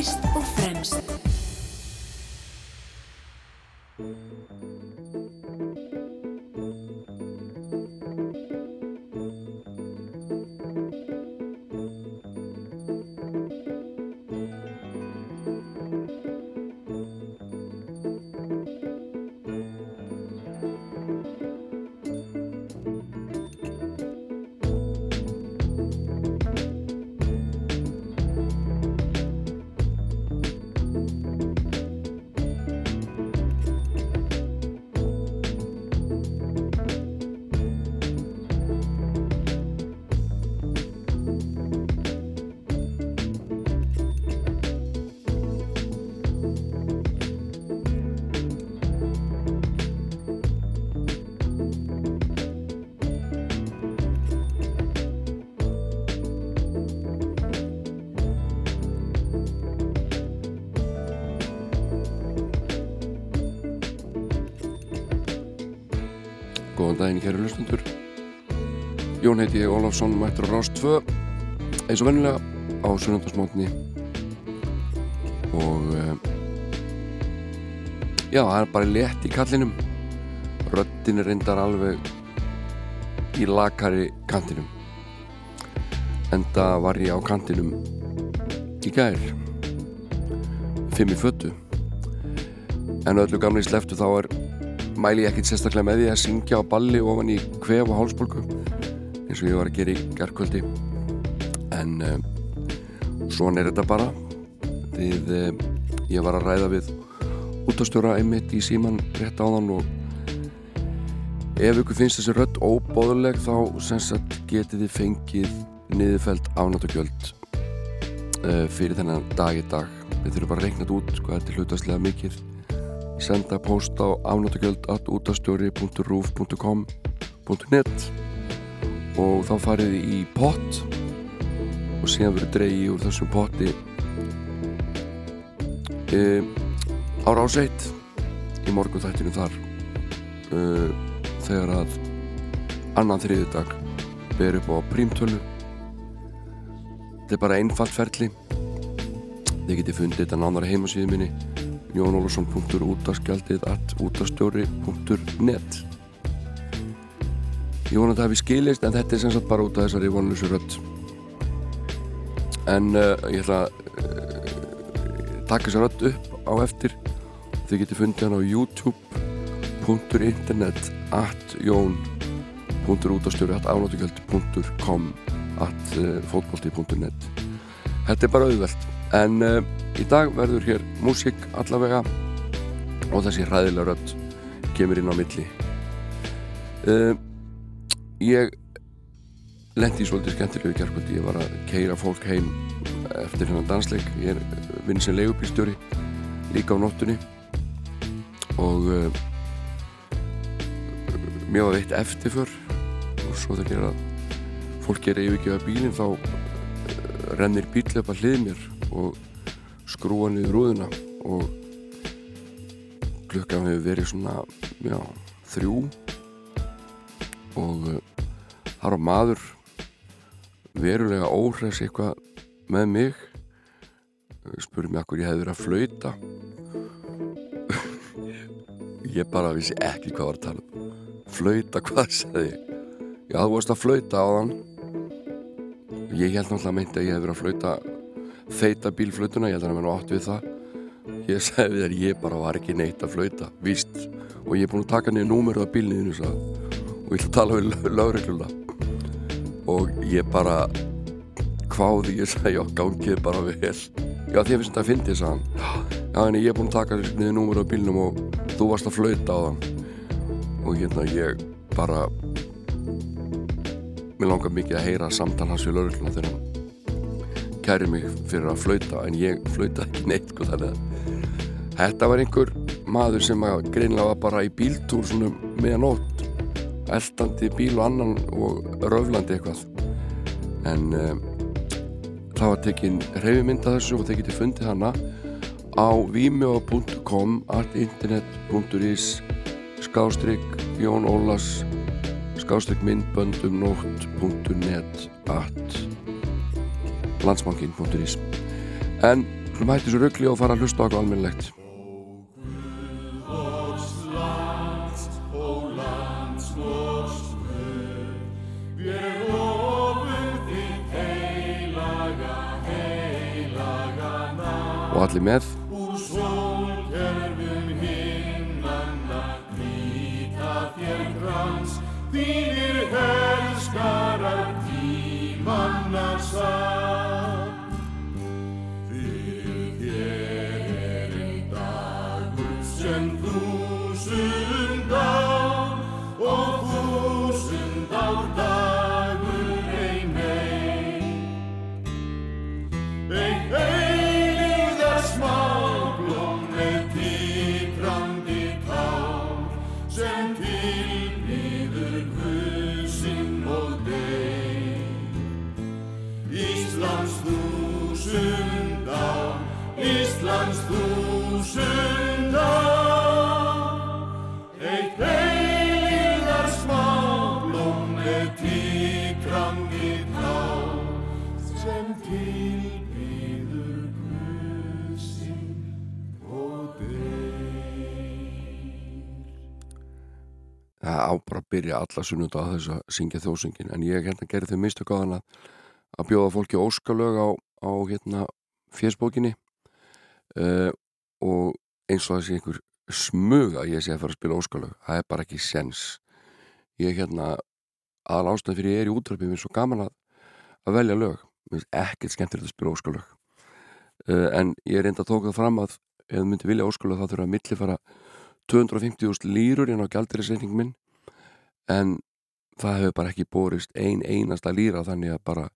fyrst og fremst. Daginn, kæru lustundur Jón heiti ég Ólafsson, mættur á Rást 2 eins og vennilega á sunnundasmótni og uh, já, það er bara létt í kallinum. Röttin er reyndar alveg í lakari kantinum. Enda var ég á kantinum í gær. Fimm í föttu en öllu gamli sleftu þá er mæli ég ekkert sérstaklega með því að syngja á balli ofan í kvef og hálsbólku eins og ég var að gera í gerðkvöldi en um, svona er þetta bara. Því um, ég var að ræða við útastjóra einmitt í síman rétt á þann og ef ykkur finnst þessi rött óbóðuleg þá sem sagt getið þið fengið niðurfælt ánátugjöld uh, fyrir þennan dag í dag. Við þurfum bara að reikna þetta út sko þetta er hlutastlega mikið senda post á afnáttugjald.útastjóri.ruf.com.net og þá farið þið í pott og síðan verður dreigi úr þessum potti. E, ára áseitt í morgun þættinu þar e, þegar að annan þriðudag ber upp á prímtölu. Þetta er bara einfalt ferli. Þið getið fundið þetta nánar heimasíðu minni jónólusson.útaskjaldið at útastjóri.net Ég vona að það hefði skilist en þetta er sem sagt bara út af þessari vonlusu rött en uh, ég ætla að uh, taka þessa rött upp á eftir. Þið getur fundið hann á youtube.internet at jón.útastjóri at ánáttugjald.com at uh, fótbólti.net Þetta er bara auðvelt en Í dag verður hér músík allavega og þessi hræðilega rödd kemur inn á milli. Uh, ég lendi svolítið skemmtilegu kjærkvöldi. Ég var að keira fólk heim eftir hennan dansleik. Ég er vinn sem leigubílstjóri líka á nóttunni og uh, mér var veitt eftir fyrr og svo þegar fólk er yfirgefa bílinn þá uh, rennir bíl upp að hlið mér og skrúa niður rúðuna og klukkan hefur verið svona já, þrjú. Og þar uh, á maður verulega óhres eitthvað með mig. Spurði mig akkur ég hefði verið að flauta. Ég bara vissi ekki hvað var að tala um. Flauta, hvað segði ég? Já, þú varst að flauta á þann ég held náttúrulega meinti að ég hef verið að flauta þeita bílflutuna, ég held að hann var átt við það. Ég segði þér, ég bara var ekki neitt að flauta, víst. Og ég er búin að taka niður númeru á bílniðinu og ég ætla að tala við lögregluna. Og ég bara hváði, ég sagði, já, gangið bara vel. Já, því að finnst þetta að fyndi að já, en ég er búin að taka niður númeru á bílnum og þú varst að flauta á þann og hérna, ég bara mér langar mikið að heyra samtal hans við lögregluna þegar hann kæri mig fyrir að flauta en ég flauta ekki neitt sko, þetta var einhver maður sem greinlega var bara í bíltúr svona meðanótt eldandi bíl og annan og röflandi eitthvað. En um, það var tekinn reyfimynda þessu og þeir getið fundið hana á vimeo.com artinternet.is skástrygg Jón Ólas skástrygg myndböndum nótt.net at landsbankin.is en Skulum hætti svo ruggli og fara að hlusta okkur almennilegt. Og allir með. Þínir helskarar tímanna satt á bara að byrja alla sunnunda að þess að syngja þjóðsöngin en ég hérna gerði þau mistök á hann að, bjóða fólki óskalög á, á hérna fésbókinni uh, og eins og þessi einhver smug að ég sé að fara að spila óskalög það er bara ekki sens ég hérna aðal ástæð fyrir ég er í útvarpi mér er svo gaman að, að velja lög. Mér finnst ekkert skemmtilegt að spila óskalög. Uh, en ég er reynda að tóka það fram að ef þú myndir vilja óskalög þá þurfa að milli fara 250.000 lýrur inn á gjaldirisreikning minn en það hefur bara ekki borist ein einasta lýra þannig að bara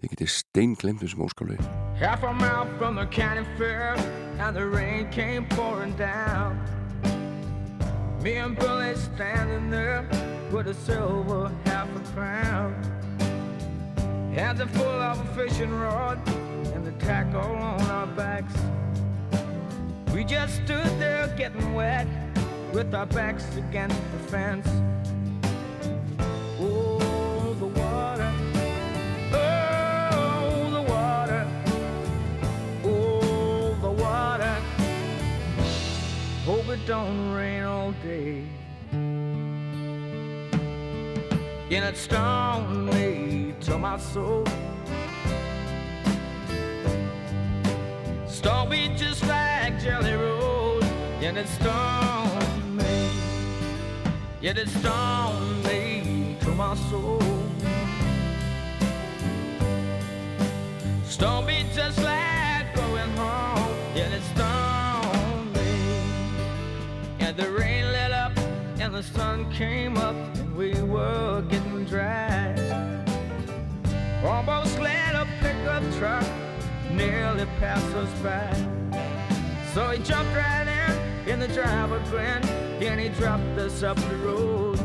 þið getið steinglemt þessum óskalögin Half a mile from the county fair, and the rain came pouring down. Me and Billy standing there with a silver half a crown. Hands are full of a fishing rod and the tackle on our backs. We just stood there getting wet with our backs against the fence. It don't rain all day. And it stung me to my soul. Stung me just like Jelly Roll. And it stung me. Yet it stung me to my soul. Stung me just like going home. Yet it. And the rain let up and the sun came up and we were getting dry. Almost let a pickup truck nearly pass us by. So he jumped right in, and the driver grinned, and he dropped us up the road.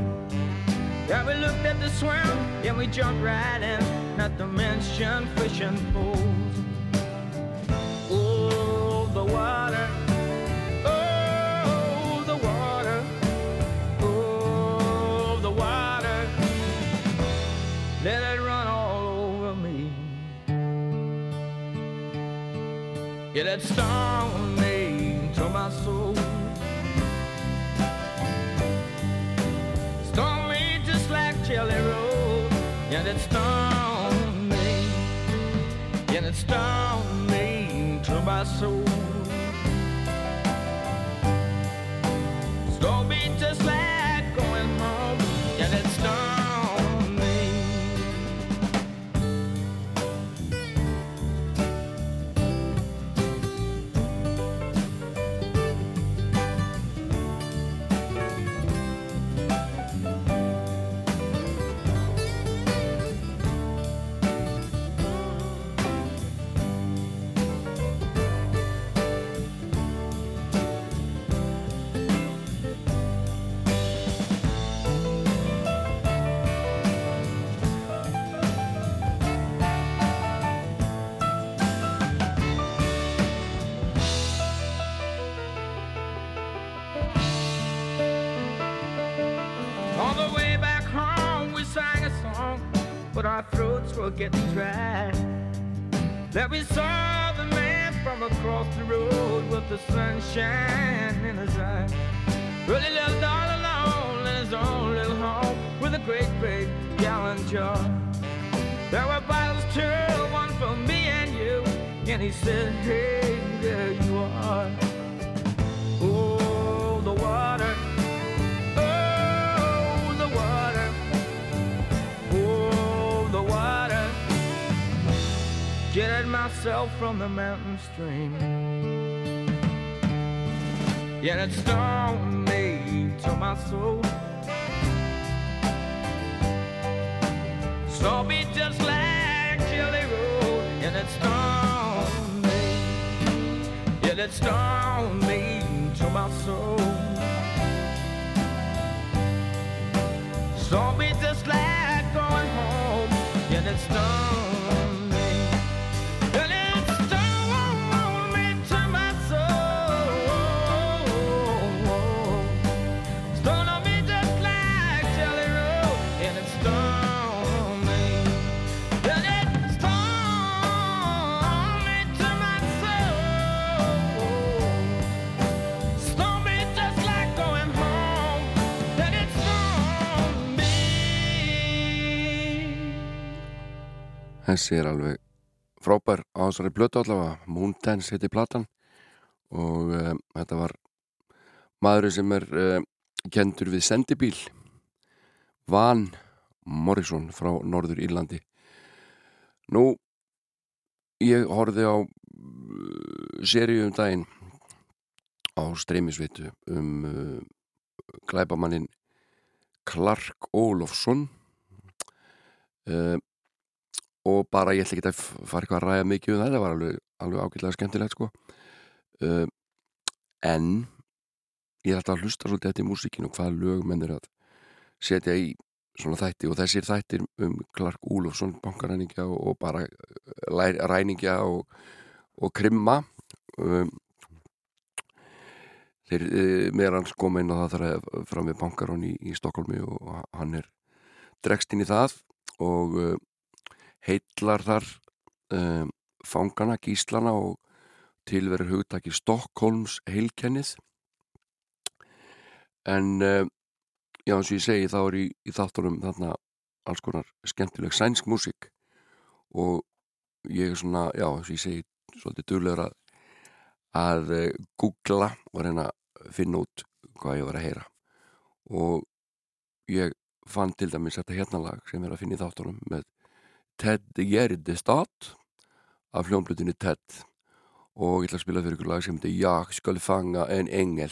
Yeah, we looked at the swim, and we jumped right in, not to mention fishing poles. Oh, the water. That stung me to my soul. Stung me just like Jelly Roll. Yeah, that stung me. Yeah, that stung me to my soul. Were getting. That we saw the man from across the road with the sunshine in his eyes. He lived all alone in his own little home with a great, great gallon jar. There were bottles too, one for me and you. And he said, Hey, there you are. Oh, Get myself from the mountain stream. Yet it stung me to my soul. Saw me just like Jelly Roll, and it stung me. Yet it stung me to my soul. Saw me just like going home, and it stung Þessi er alveg frábær á þessari blötu allavega, Moondance heiti platan og um, þetta var maðurinn sem er um, kendur við sendibíl Van Morrison frá Norður Írlandi. Nú ég horfði á uh, seríu um daginn á streymisvitu um uh, glæbamannin Clark Olofsson. Uh, og bara ég ætla ekki að fara eitthvað að ræða mikið um það, það var alveg, alveg ágætlega skemmtilegt sko. Uh, en ég er alltaf að hlusta svolítið eftir músíkinu og hvaða lög menn er að setja í svona þætti og þessir þættir um Clark Úlofsson bankaræningja og, og bara lær, ræningja og, og krimma. Um, þeir uh, meðan inn og það þarf að fram við bankarón í, í Stokkólmi og hann er dregst inn í það og uh, heillar þar um, fangana, gíslana og tilverir hugtaki Stokkólms heilkennið. En um, já eins og ég segi þá er í, í þáttunum þarna alls konar skemmtileg sænsk músík. Og ég er svona, já eins og ég segi svolítið duglegur að að uh, googla og reyna að finna út hvað ég var að heyra. Og ég fann til dæmis þetta hérna lag sem er að finna í þáttunum með Ted Gerdestad af hljómblutinni Ted og ég ætla að spila fyrir ykkur lag sem heitir Jag skal fanga en engel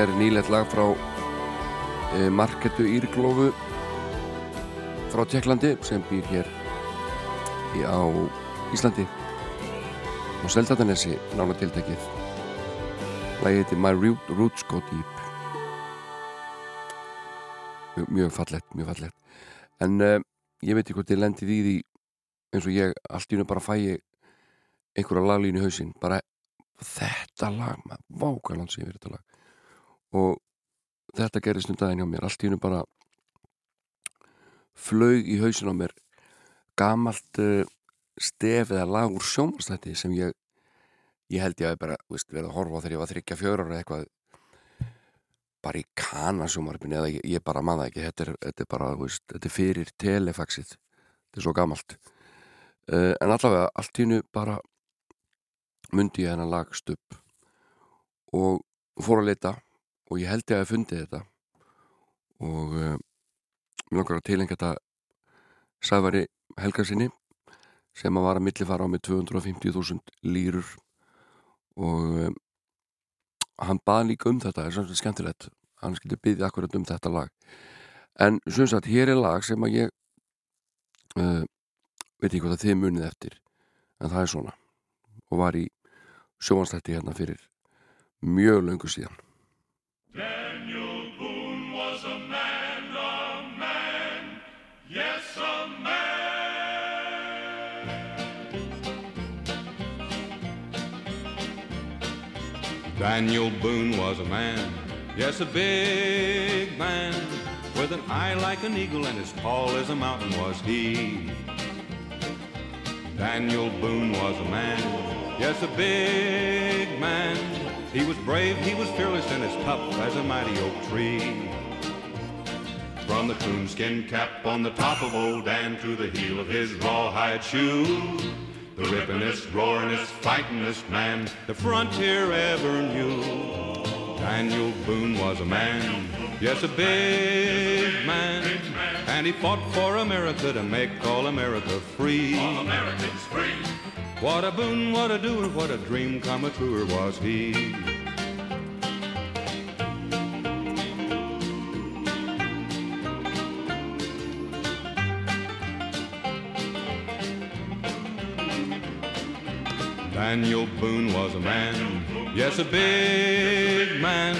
Þetta er nýlegt lag frá e, Marketu Írglófu frá Tjekklandi sem býr hér í, á Íslandi. Og Seldatanesi nána tiltekið. Lagið heiti My Root- Roots Go Deep. Mjög, mjög fallett, mjög fallett en uh, ég veit ekki hvort ég lendið í því eins og ég allt í hennu bara fæ ég einhverja laglínu hausinn. Bara þetta lag, maður vákaland sem ég verið þetta lag og þetta gerist um daginn hjá mér. Allt í hennu bara flög í hausin á mér gamalt uh, stef eða lag úr sjónvastætti sem ég ég held ég að bara veist, verið að horfa þegar ég var þryggja fjörar eða eitthvað bara í kanasjómarfinu eða ég, ég bara maður ekki. Þetta er, þetta er bara, veist, þetta er fyrir telefaxið, þetta er svo gamalt. Uh, en allavega allt í hennu bara mundi ég hennar lagst upp og fór að leita og ég held ég að ég fundið þetta. Og uh, mér langar að tilengja þetta Sævari Helgarsinni sem að var að millifara á með 250.000 lýrur og um, hann baði líka um þetta það er svona skemmtilegt. Hann skildi byggja akkurat um þetta lag. En sem sagt, hér er lag sem að ég uh, veit ekki hvað það þið munið eftir en það er svona. Og var í sjómanstætti hérna fyrir mjög löngu síðan Daniel Boone was a man, yes, a big man, with an eye like an eagle and as tall as a mountain was he. Daniel Boone was a man, yes, a big man. He was brave, he was fearless, and as tough as a mighty oak tree. From the coonskin cap on the top of old Dan to the heel of his rawhide shoe. The rippingest, roaringest, fightingest man the frontier ever knew. Daniel Boone was a man, yes, a big man. And he fought for America to make all America free. All Americans free. What a boon, what a doer, what a dream come a truer was he. Daniel Boone was a man, yes, a big man.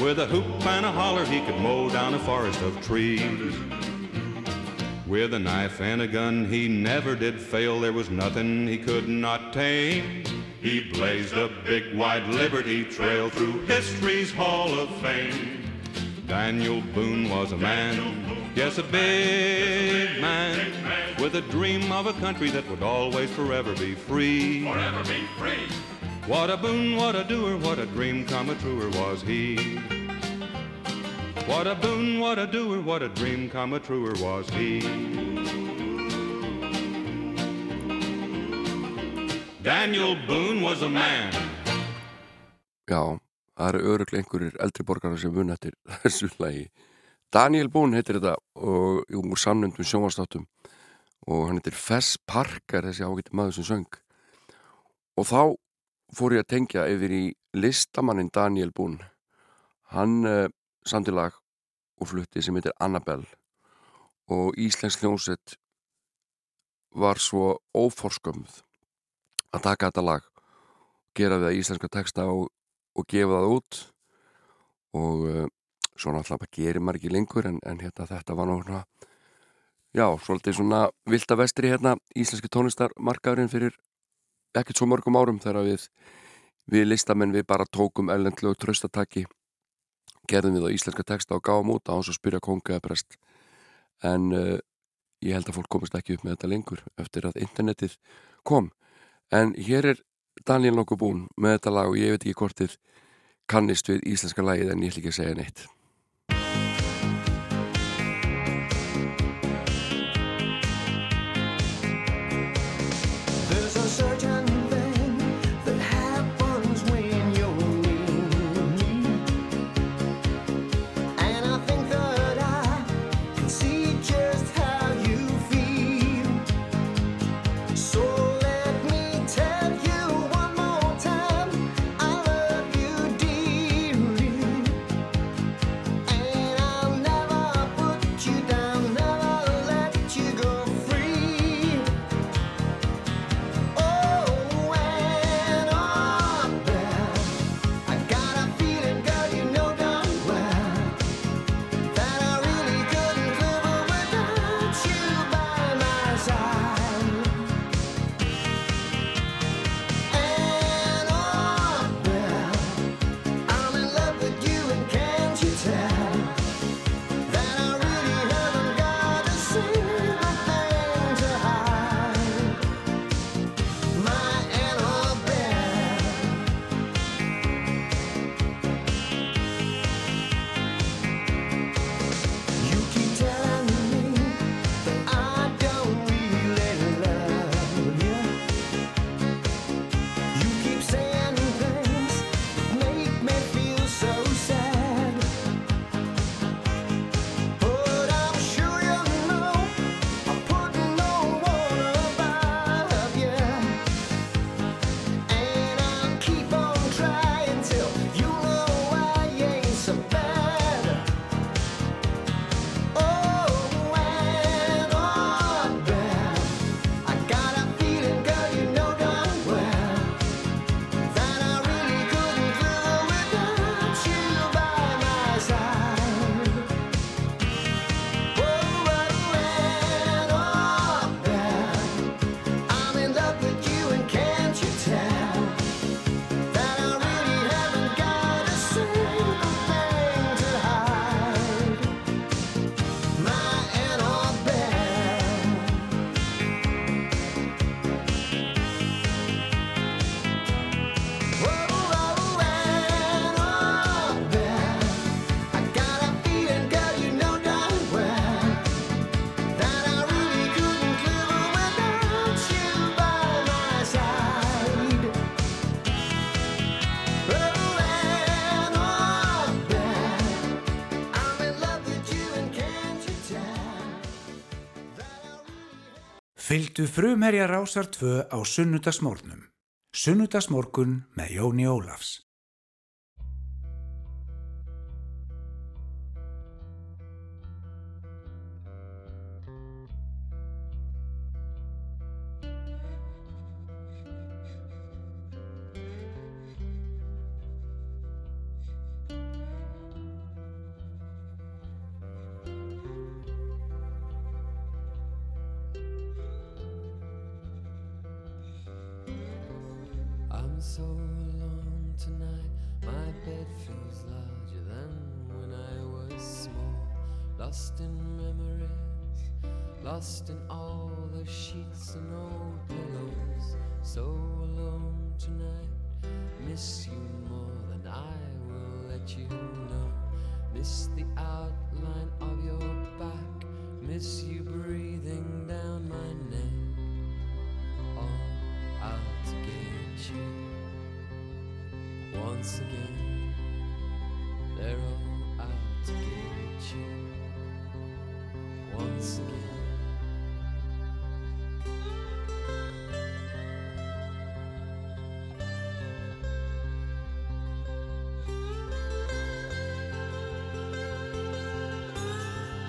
With a hoop and a holler, he could mow down a forest of trees. With a knife and a gun, he never did fail. There was nothing he could not tame. He blazed a big, wide Liberty Trail through history's Hall of Fame. Daniel Boone was a man, yes, a big man, with a dream of a country that would always forever be free. Forever be free. What a boon, what a doer, what a dream come a truer was he. What a boon, what a doer, what a dream come a truer was he. Daniel Boone was a man. Já, það eru öruglega einhverjir eldri borgarar sem mun eftir þessu lagi. Daniel Boone heitir þetta og úr samnöndum sjónvastáttum og hann heitir Fess Parker þessi ágætti maður sem söng. Og þá fór ég að tengja yfir í listamannin Daniel Boone. Hann uh, samti lag og flutti sem heitir Annabelle og Íslensk hljónsett var svo óforskömmð að taka þetta lag gera við að íslenska texta og, og gefa það út og uh, svona alltaf að gera margi lengur en, en hérna, þetta var náttúrulega já, svolítið svona viltavestri hérna, íslenski tónistarmarkaðurinn fyrir ekkert svo mörgum árum þegar við við listamenn við bara tókum ellendlu og tröstataki gerðum við á íslenska texta og gáum út á hans og spyrja konga eða prest. En uh, ég held að fólk komist ekki upp með þetta lengur eftir að internetið kom. En hér er Daniel nokkuð búinn með þetta lag og ég veit ekki hvort þið kannist við íslenska lagið en ég ætl ekki að segja neitt. Hlustu frumherja rásar tvö á sunnudagsmórnum. Sunnudagsmórkun með Jóni Ólafs. so alone tonight. My bed feels larger than when I was small. Lost in memories, lost in all the sheets and old pillows. So alone tonight. Miss you more than I will let you know. Miss the outline of your back. Miss you. once again. They're all out to get you once again.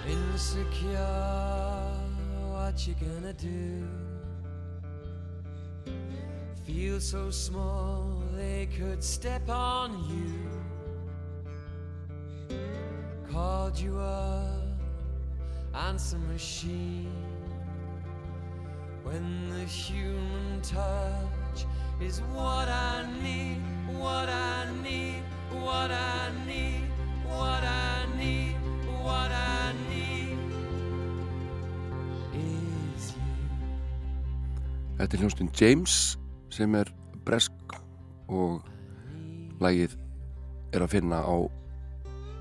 insecure what you gonna do feel so small could step on you. Called you a answer machine. When the human touch is what I need, what I need, what I need, what I need, what I need. Is you. Þetta er hljómsnum James sem er bresk og lægið er að finna á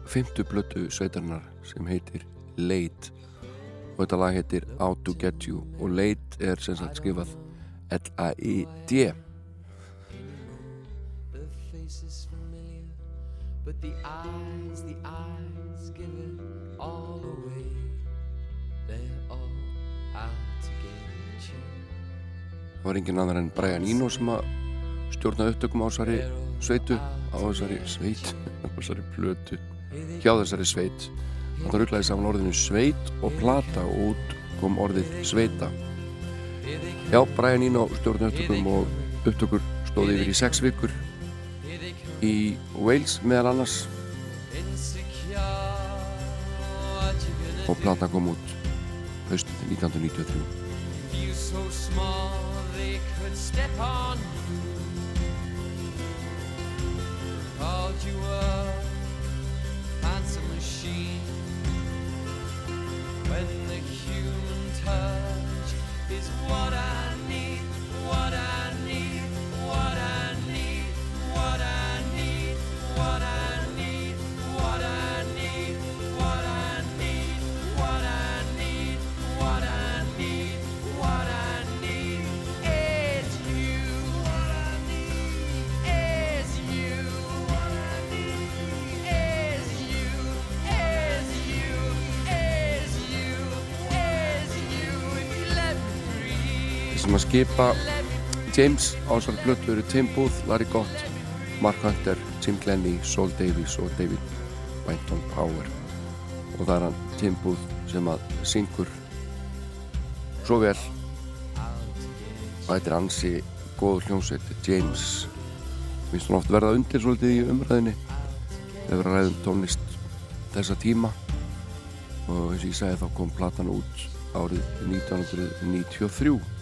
fymtu blötu sveitarnar sem heitir Late. Og þetta lag heitir Out to Get You. Og Late er sem sagt skifað L-A-I-D But the eyes, the eyes give it all away They're all out to get you Það var engin annar en Brian Eno sem að stjórna upptökum á þessari sveitu á þessari sveit á þessari plötu hjá þessari sveit. Það rugglaði saman orðinu sveit og plata og út kom orðið sveita. Já, Brian Eno stjórna upptökum og upptökur stóði yfir í sex vikur. Í Wales meðal annars. Og plata kom út haustið 1993 Called you a fancy machine. When the human touch is what I need, what I need, what I need, what I need, sem að skipa James á þessari blötu eru Tim Booth, Larry Gott, Mark Hunter, Jim Glennie, Saul Davies og David Wynton Power og það er hann Tim Booth sem að syngur svo vel. Og þetta er ansi góð hljómsveit James. Finnst hann oft verða undir svolítið í umræðinni þegar við ræðum tónlist þessa tíma. Og eins og ég sagði þá kom platan út árið 1993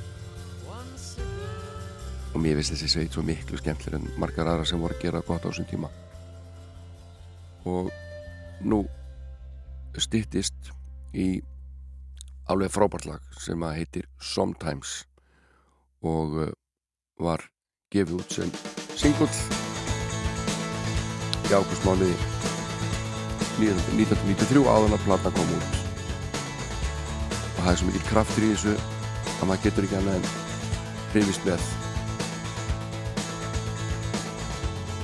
og mér finnst þessi sveit svo miklu skemmtileg en margar aðra sem voru að gera gott á þessum tíma. Og nú styttist í alveg frábært lag sem að heitir Sometimes. Og uh, var gefið út sem singull í águstmánuði 1993 áðan að plata kom út. Og það er svo mikil kraftur í þessu að maður getur ekki annað en hrifist með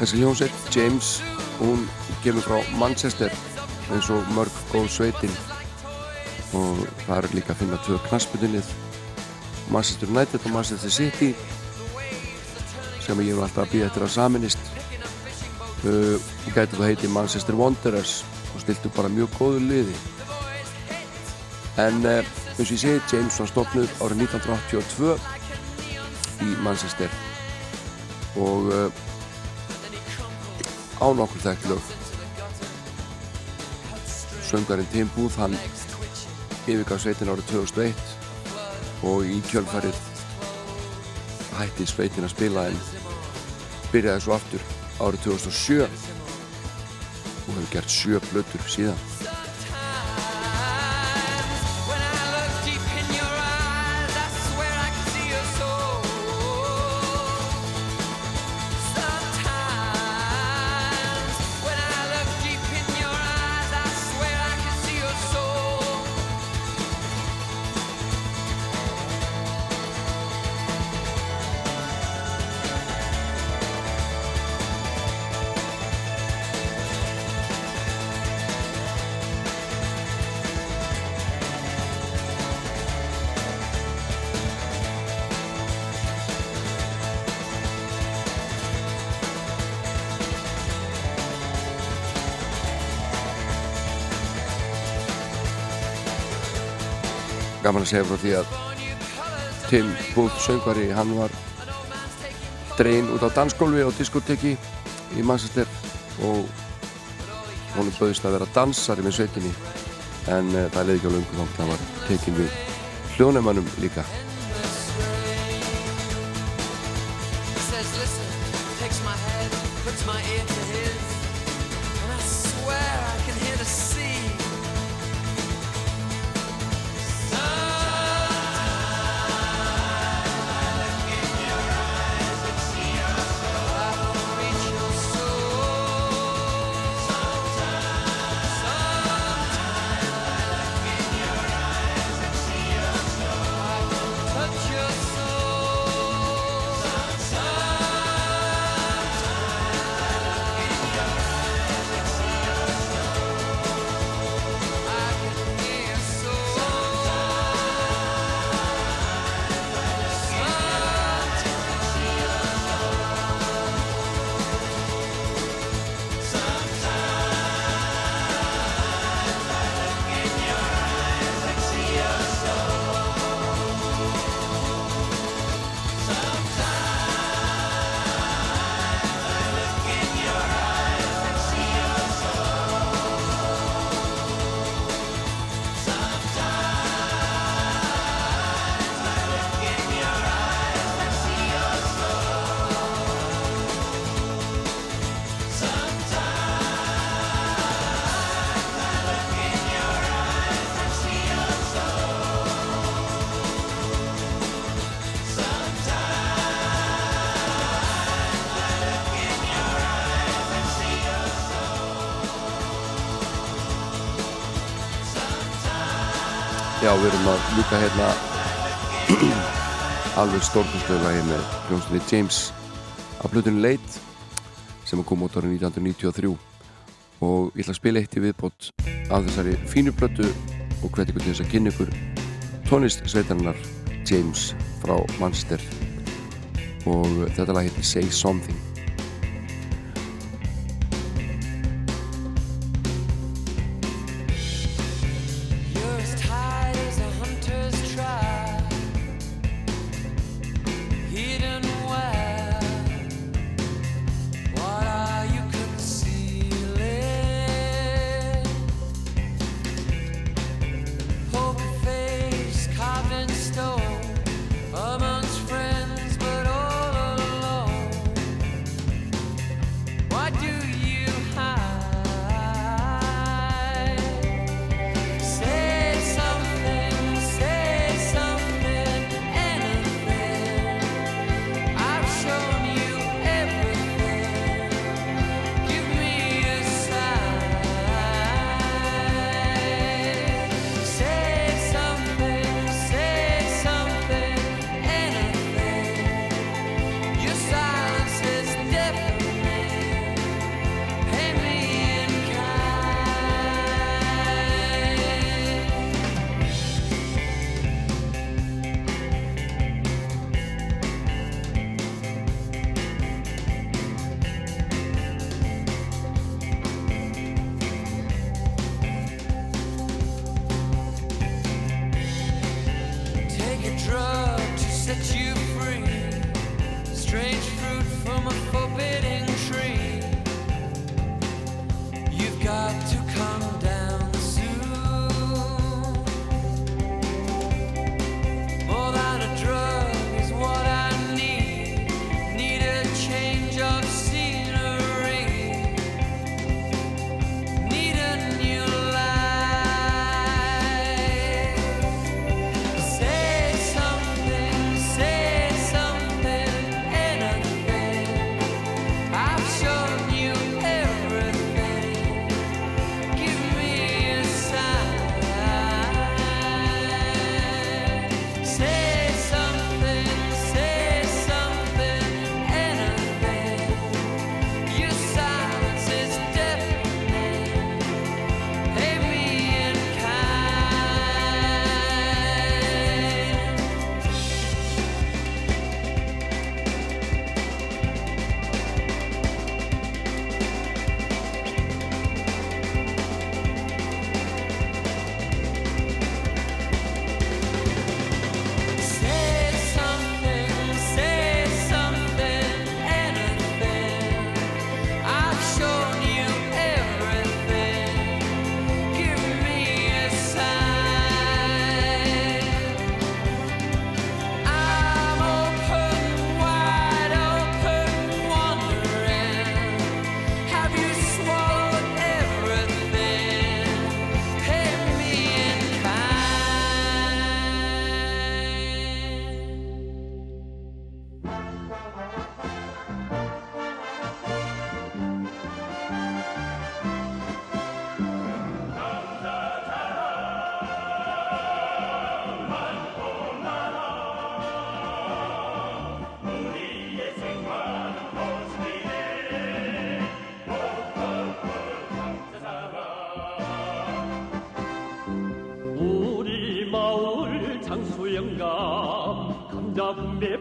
Þessi hljómsveit, James, hún kemur frá Manchester eins og mörg góð sveitin. Og það er líka að finna tvö knaspunnið Manchester United og Manchester City sem ég er alltaf að býða eftir að saminist uh, og gæti það heiti Manchester Wanderers og stiltu bara mjög góðu liði. En uh, eins og ég segi James var stopnud árið 1982 í Manchester. Og uh, á nokkur þekkt lög. Söngarinn Tim Booth hann yfirgaf sveitin árið 2001 og í kjölfarið hætti sveitin að spila en byrjaði svo aftur árið 2007 og hefur gert sjö blötur síðan gaman að segja frá því að Tim Booth söngvari, hann var dregin út á dansgólfi og diskoteki í Manchester og honum bauðist að vera dansari með sveitinni. En uh, það leiði ekki á löngu þá það var tekin við hljónumannum líka ljúka hérna alveg stórkostlegu lagi með hljómsveitinni James. Af plötunni Late sem kom út árið 1993 og ég ætla að spila eitt í viðbót af þessari fínu plötu og hveti ykkur til þess að kynna ykkur tónlist sveitarinnar James frá Manchester. Og þetta lag heitir Say Something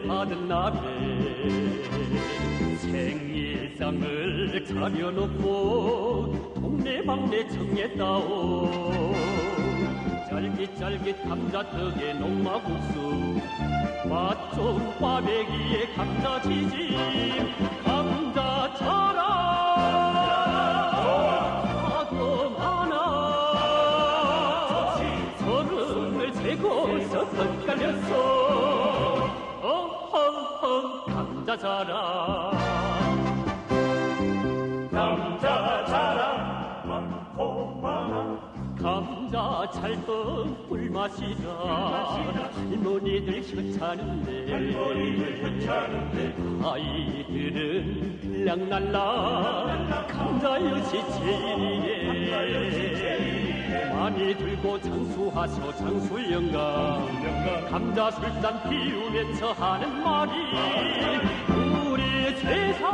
날에 생일상을 차려놓고 동네방네 청했다오 쫄깃쫄깃 감자떡에 농마국수 맛 좋은 꽈배기에 감자치즈 감자 자랑 하도 많아 서른을 재고서 덧갈렸어 감자 자랑. 감자 자랑. 많고 많아 감자 찰떡 꿀맛이다. 할머니들 괜찮은데. 아이들은 들락날락 감자 여시 제일이에 많이 들고 장수하소 장수영감 감자 술잔 피우면서 하는 말이 우리 세상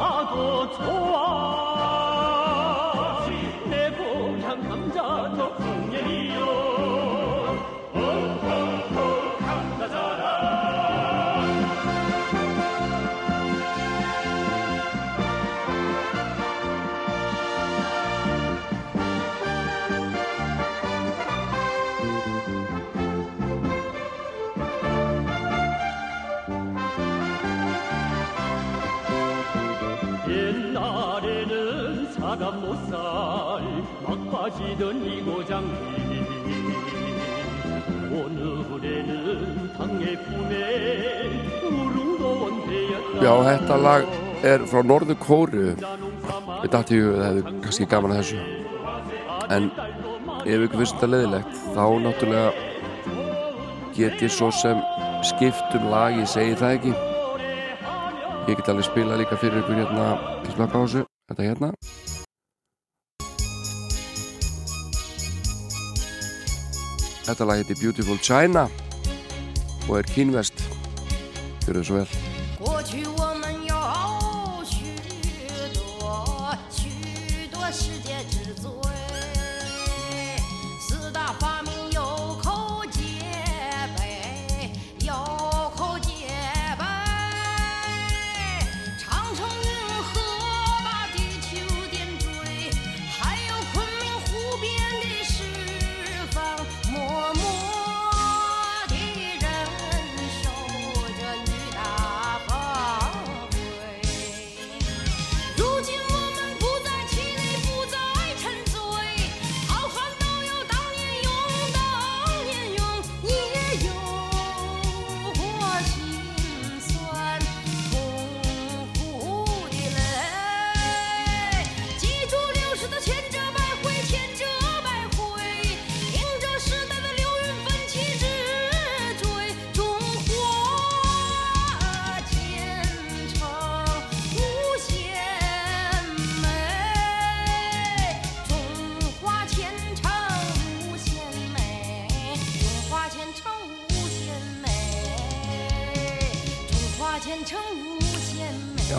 하도 좋아 막 빠지던 이 고장이 오늘에는 당의 품에 우릉도원 되었다 Já, þetta lag er frá Norður Kóru Við dætti hug að það hefði kannski gaman að þessu En ef ykkur finnst þetta leðilegt þá náttúrulega get ég svo sem skipt um lag, ég segi það ekki Ég get alveg spila líka fyrir ykkur hérna til slaka á þessu Þetta hérna Þetta lag heitir Beautiful China og er kínvest Gjörðu svo vel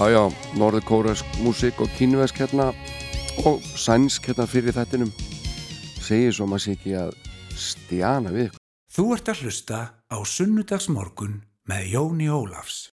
Já, já, Norður Kórask músík og kínvesk hérna og sænsk hérna fyrir þettinum segir svo maður sé ekki að stjana við. Þú ert að hlusta á Sunnudagsmorgun með Jóni Ólafs.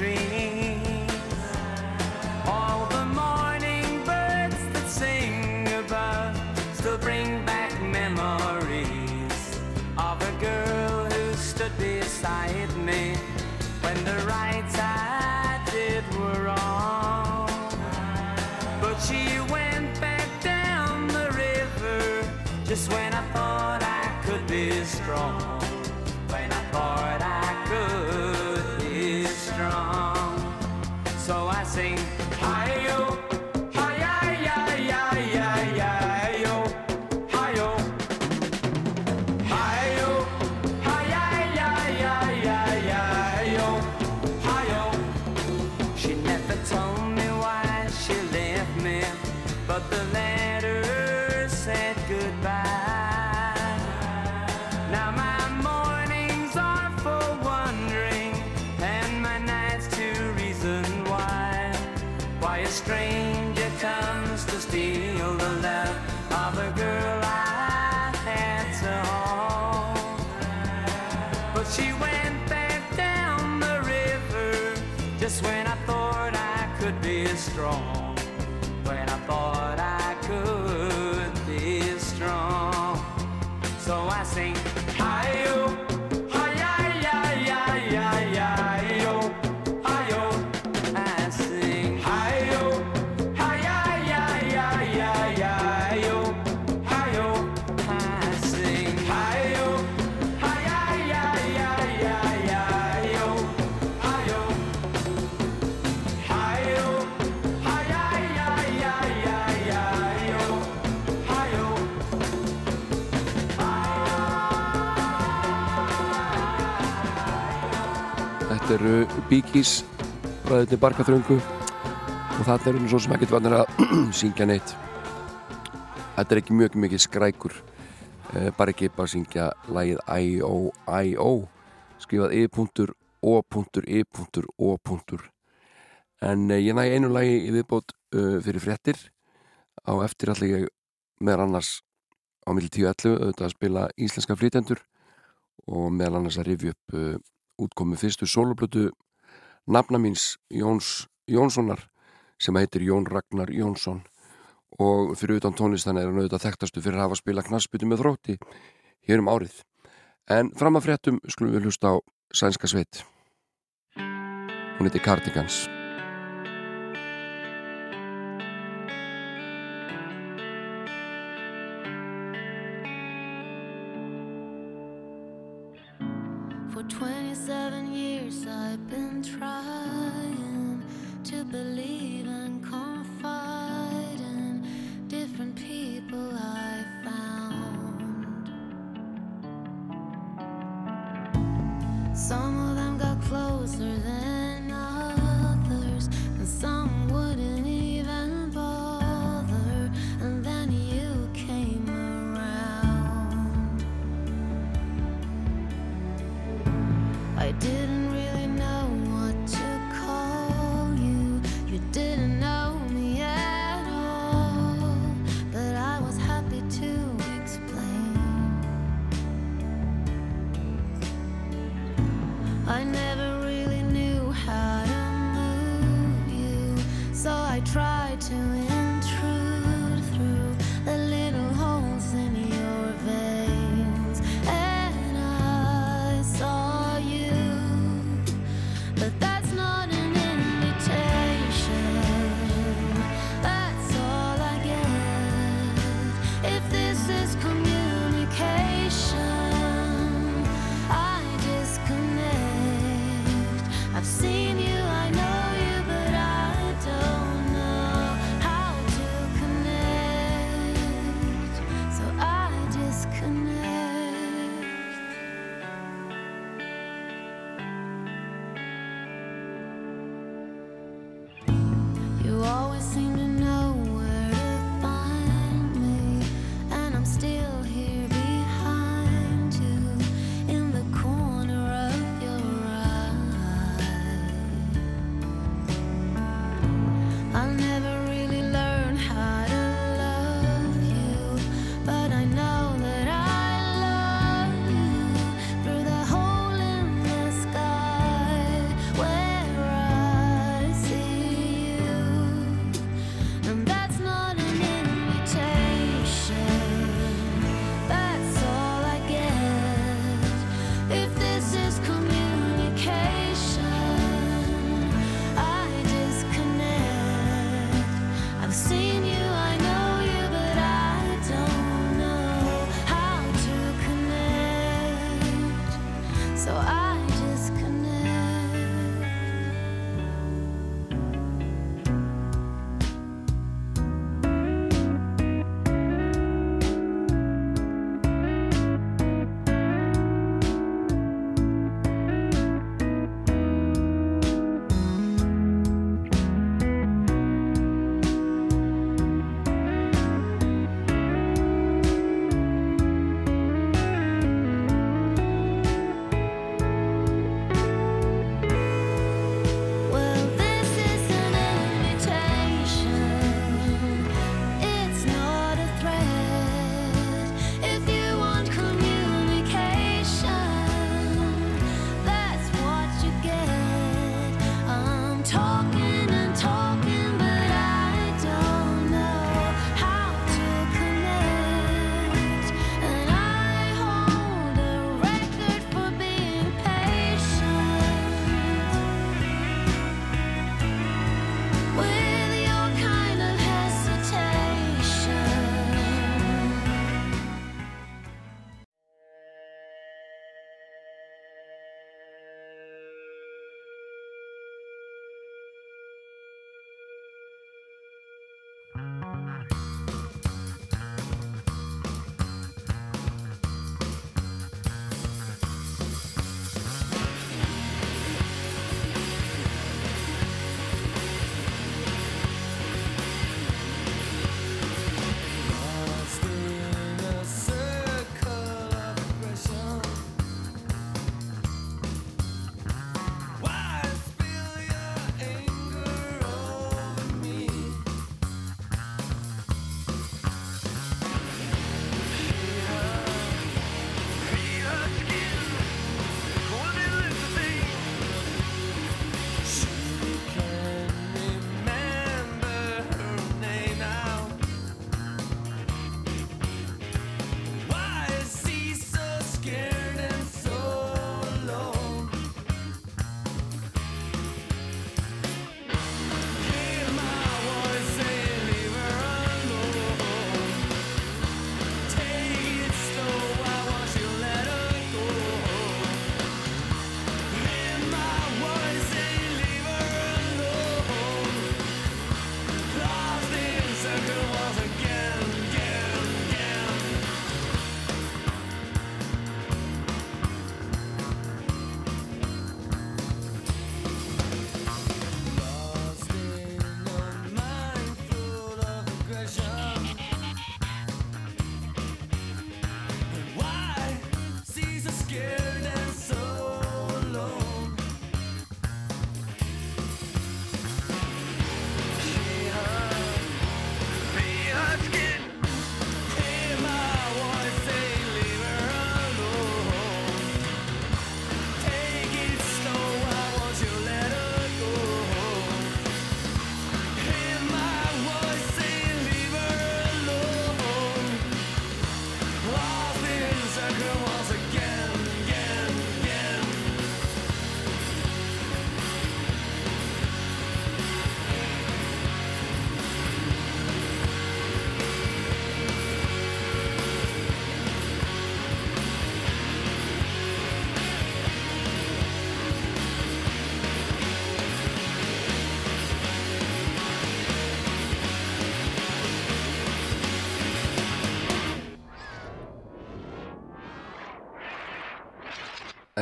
dream. Þetta eru Bee Gees bræðinni Barkaþröngu. Og þetta eru svo sem ekkert vannir að syngja neitt. Þetta er ekki mjög mikið skrækur. Eh, bara ekki bara syngja lagið I-O, I-O skrifað I.O.I.O. en eh, ég næ einu lagi í viðbót uh, fyrir fréttir. Á eftir allir ég meðal annars á milli 10.11 auðvitað að spila íslenska flytendur og meðal annars að rifja upp uh, útkomu fyrstu soloplötu nafna míns Jóns Jónssonar sem heitir Jón Ragnar Jónsson. Og fyrir utan tónlistan er hann auðvitað þekktastu fyrir að hafa spila knassbyttu með þrótti hér um árið. En fram að fréttum skulum við hlusta á Sænska sveit. Hún heitir Cardigans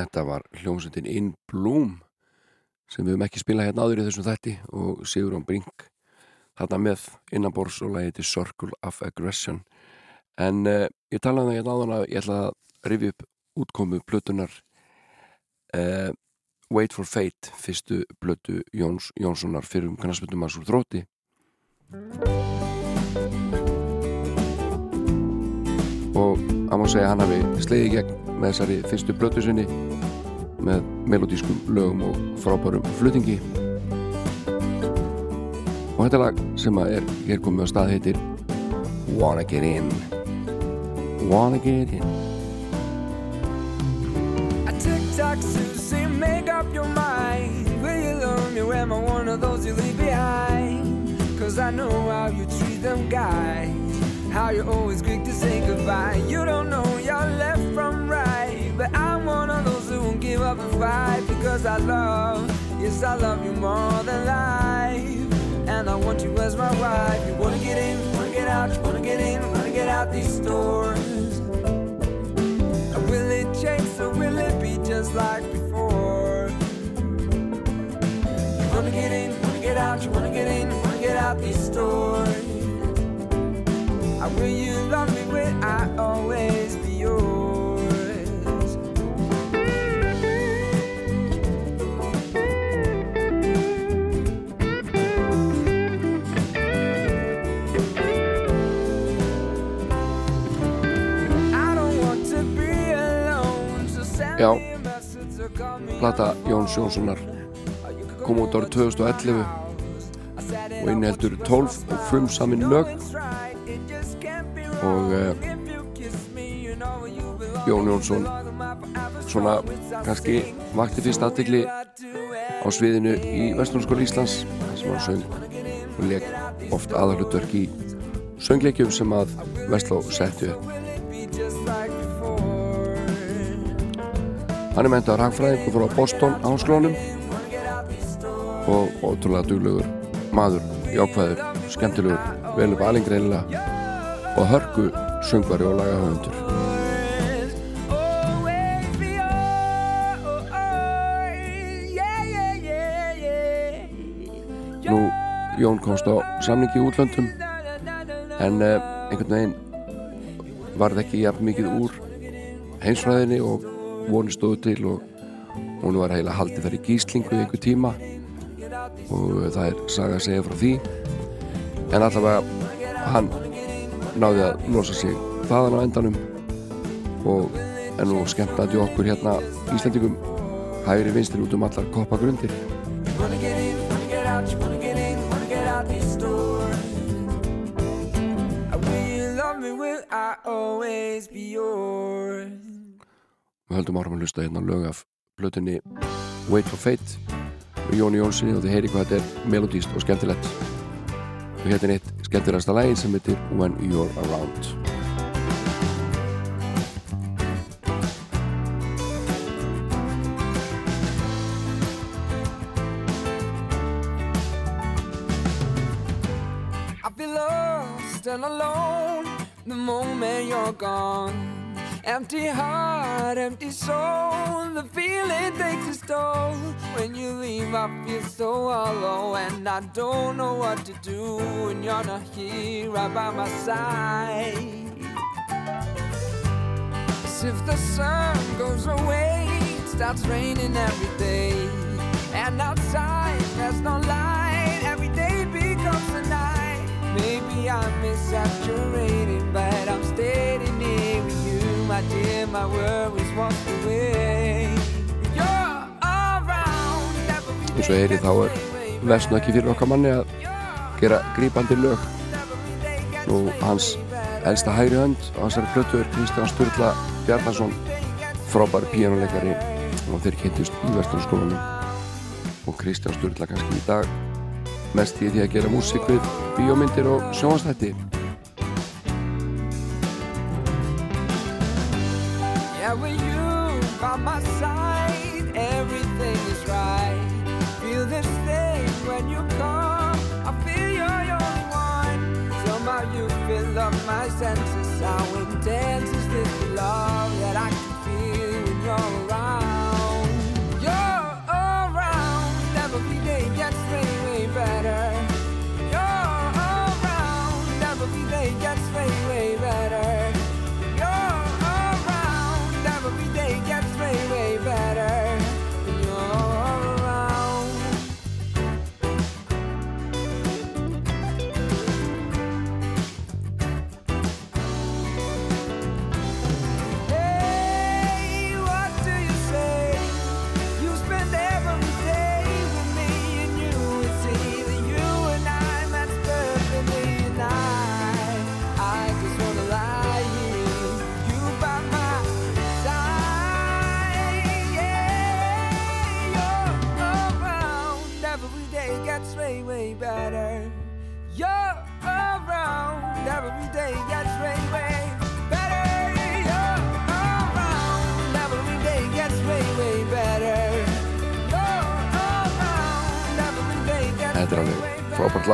Þetta var hljómsveitin In Bloom sem við höfum ekki spilað hérna áður í þessum þætti og Sigurðan Brink þarna með innanbors og lagið til Circle of Aggression. En uh, ég talaði um það hérna áðan að ég ætla að rifja upp útkomu plötunar uh, Wait for Fate fyrstu plötu Jóns Jónssonar fyrir um kannasmyndum hans úr þrótti og að má segja hann hafi sleiði gegn með þessari fyrstu blötu sinni með melodískum lögum og frábærum flutningi. Og þetta lag sem er hér komið á stað heitir Wanna Get In. Wanna Get In. I tick-tock, Susie, make up your mind. Will you love me am I one of those you leave behind? Cause I know how you treat them guys How you're always quick to say goodbye You don't know your left from right But I'm one of those who won't give up and fight Because I love, yes I love you more than life And I want you as my wife You wanna get in, wanna get out You wanna get in, wanna get out these doors Will it change or will it be just like before? You wanna get in, wanna get out, you wanna get in, wanna get out these doors. I will you love me, will I always be yours? I don't want to be alone, so send Já, me a message or call me plata Jóns Jónssonar. Kom út árið 2011 og inniheldur 12 og frumsamin lög og uh, Jón Jónsson svona kannski vakti fyrst aðtegli á sviðinu í Vestlunarskóla Íslands sem hann söng og leik oft aðalutverk í söngleikjum sem að Vestló settu upp. Hann er mentaður hagfræðing og fór á Boston háskólanum og ótrúlega duglegur maður, jákvæður, skemmtilegur, vel upp alingreinilega og hörku söngvari og lagahöfundur. Nú, Jón komst á samningi í útlöndum en eh, einhvern veginn varð ekki jafn mikið úr heimsfræðinni og voni stóðu til og hún var heila haldið þar í gíslingu í einhver tíma og það er saga að segja frá því en allavega hann náði að losa sig þaðan á endanum og er nú skemmtandi okkur hérna Íslandingum hægri vinstir út um allar koppagrundir. Við höldum áfram að hlusta hérna lög af blötunni Wait for Fate og Jóni Jónssoni og þið heyri hvað þetta er melodíst og skemmtilegt og hérna er eitt skemmtilegasta lægin sem heitir When You're Around I feel lost and alone the moment you're gone. Empty heart, empty soul, the feeling takes its toll. When you leave, I feel so hollow, and I don't know what to do when you're not here right by my side. If the sun goes away, it starts raining every day. And outside there's no light, every day becomes a night. Maybe I'm exaggerating, but I'm you, my dear. My worries washed away. You're around eins og heyri þá er versna ekki fyrir okkar manni að gera grípandi lög. nú hans elsta hægri hönd þessari plötu er Kristján Sturla Bjarnason frábær píjánuleikari og þeir kynntust í Vesturskólanum. Og Kristján Sturla kannski í dag mest í því að gera músík við bíómyndir og sjónastætti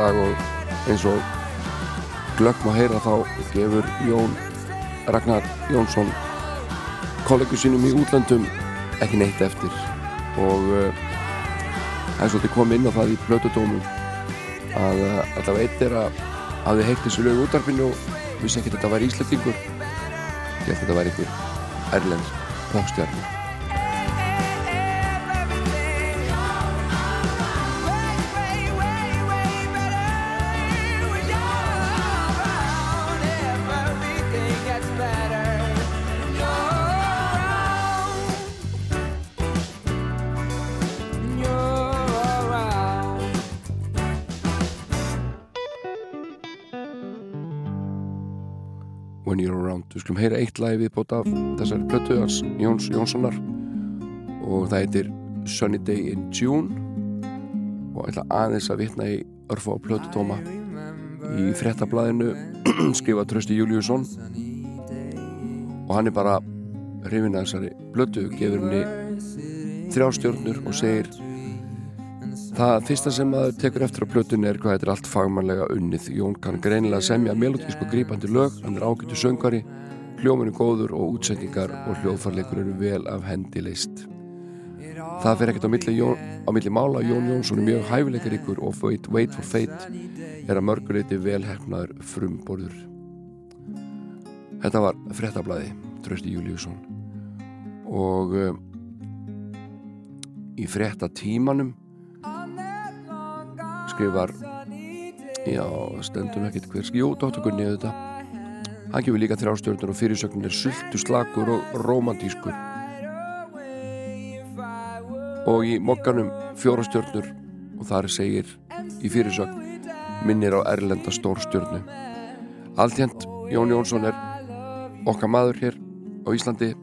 lag og eins og glögg má heyra þá gefur Jón Ragnar Jónsson kollegu sínum í útlöndum ekki neitt eftir. Og uh, það er svolítið komið inn á það í blötudómum að uh, allavega eitt er að að þið heitt þessu lög útarpinu og vissi ekki að þetta væri íslendingur. Ég held að þetta væri einhver erlend popstjarni Við skulum heyra eitt lagi viðbót af þessari plötu hans Jóns Jónssonar. Og það heitir Sunny Day in June. Og ætla aðeins að vitna í örfa á plötutóma í frettablaðinu skrifa Trösti Júliusson. Og hann er bara hrifin að þessari plötu gefur henni þrjástjörnur og segir Það fyrsta sem maður tekur eftir á plötunni er hvað þetta er allt fagmannlega unnið. Jón kann greinilega semja melodísku grípandi lög, hann er ágættu söngari, hljóminu góður og útsetningar og hljóðfarleikur eru vel af hendi leist. Það fer ekkert á milli, Jón, á milli mála Jón Jónsson er mjög hæfileikaríkur og Wait, Wait for Fate er að mörguleiti velhefnaður frumborður. Þetta var frettablaði, Trösti Júliusson og um, í frettatímanum skrifar já, stendum ekkert hver jú, Dr. Gunni auðvitað. Hann gefur líka þrjástjörnur og fyrirsögnin er sultu slagur og romantískur og í mokkanum fjórastjörnur og þar segir í fyrirsögn minnir á erlenda stórstjörnu. Altjent Jón Jónsson er okkar maður hér á Íslandi.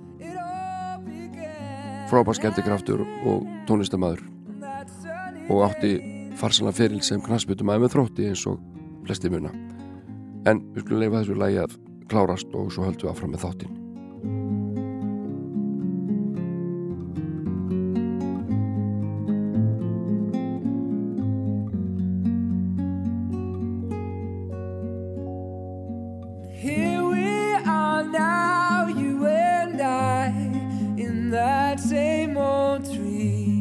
Frábær skemmtikraftur og tónlistamæður og átti farsalega feril sem knastbyttum aðeins með þrótti eins og flesti muna. En við skulum leifa þessu lægi að klárast og svo höldum við áfram með þáttin that same old tree,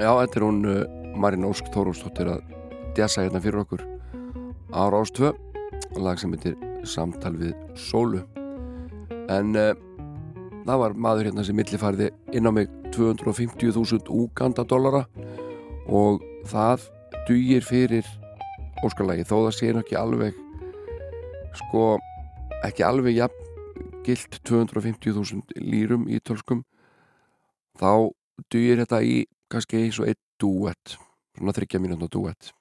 Já, þetta er hún uh, Marín Ósk Þórósdóttir að djassa hérna fyrir okkur ára ást 2 lag sem heitir Samtal við Sólu. En uh, það var maður hérna sem millifarði inn á mig 250.000 Uganda dollara og það dugir fyrir óskalagi þó það sé nú ekki alveg sko ekki alveg jafn gilt 250.000 lýrum í tölskum þá dugir þetta í kannski eins og eitt duett svona þryggja mínútna duett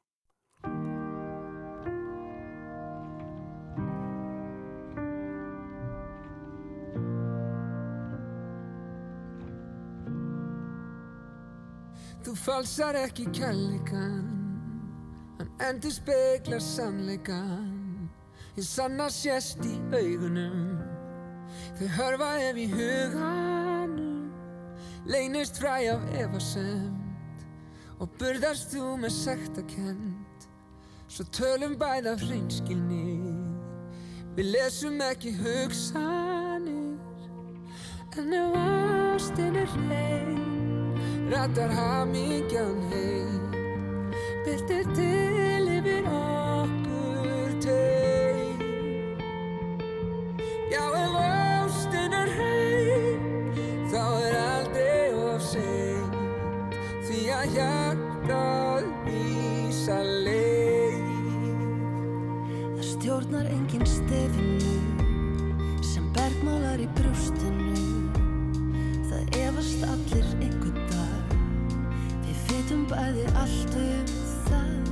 Þú falsar ekki kærleikan Hann endur speklar sannleikan Ég sanna sést í augunum Þau hörfa ef í huganum Leynist fræ af efasemt Og burðast þú með sektakent Svo tölum bæð af hreinskilni Við lesum ekki hugsanir. En ef ástin er hrein Rattar hamingjan heim Byrtir til yfir okkur stjórnar engin stefinu sem bergmálar í brjóstinu. Það efast allir einhvern dag. Við vitum bæði allt um það.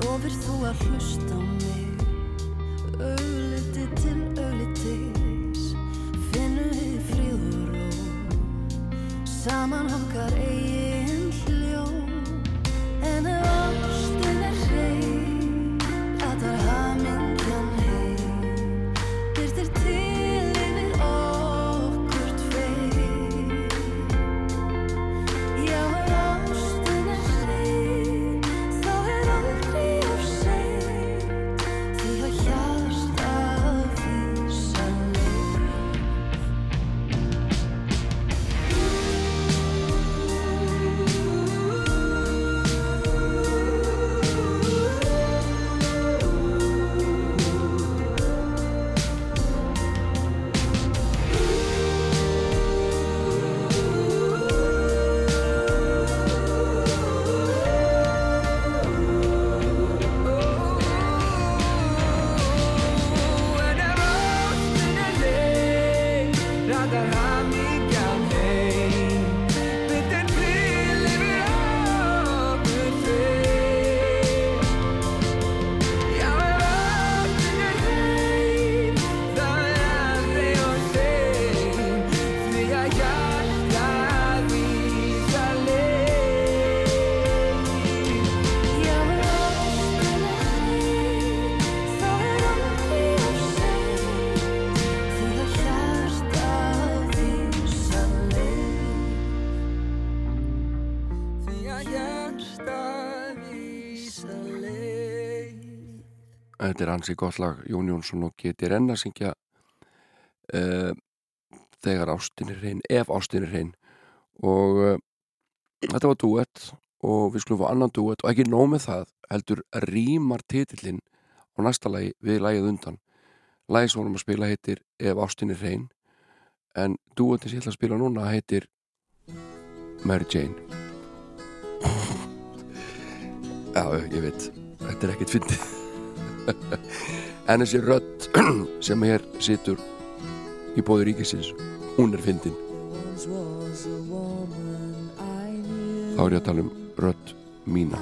Lofir þú að hlusta á mig? Augliti til auglitis. Finnum við fríð og Saman okkar eigin hljó En ef Þetta er hansi gott lag Jón Jónsson og getur enn að syngja uh, þegar ástin er hrein, ef ástin er hrein. Og uh, þetta var duett og við skulum fá annan duett og ekki nóg með það heldur rýmar titillinn á næsta lagi við lagið undan. Lagið sem vorum að spila heitir Ef ástin er hrein en duettin sem ég ætla að spila núna heitir Mary Jane. Já, ég veit þetta er ekkert fyndið en þessi rödd sem hér situr í bóði ríkisins hún er fyndin þá er ég að tala um rödd mína.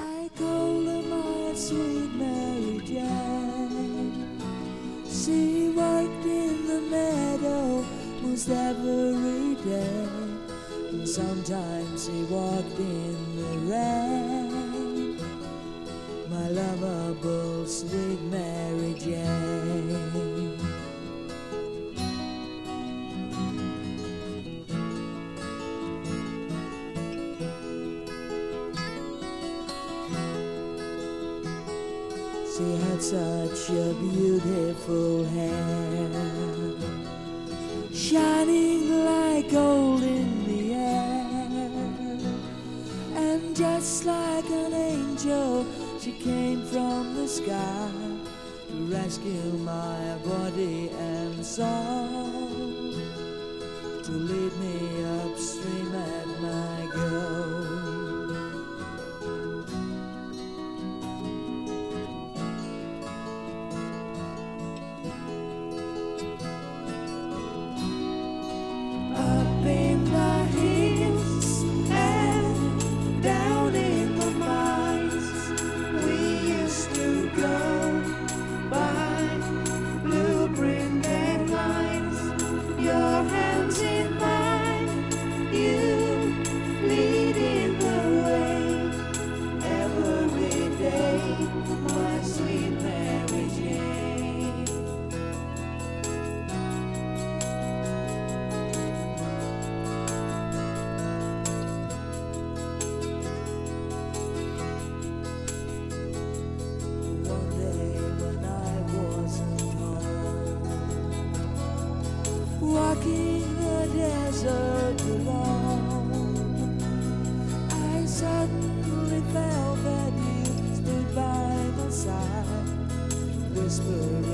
She worked in the meadow most every day. And sometimes she walked in the rain. my lovable sweet Mary Jane. She had such a beautiful hair, shining like gold in the air, and just like an angel she came from the sky to rescue my body and soul to lead me whisper.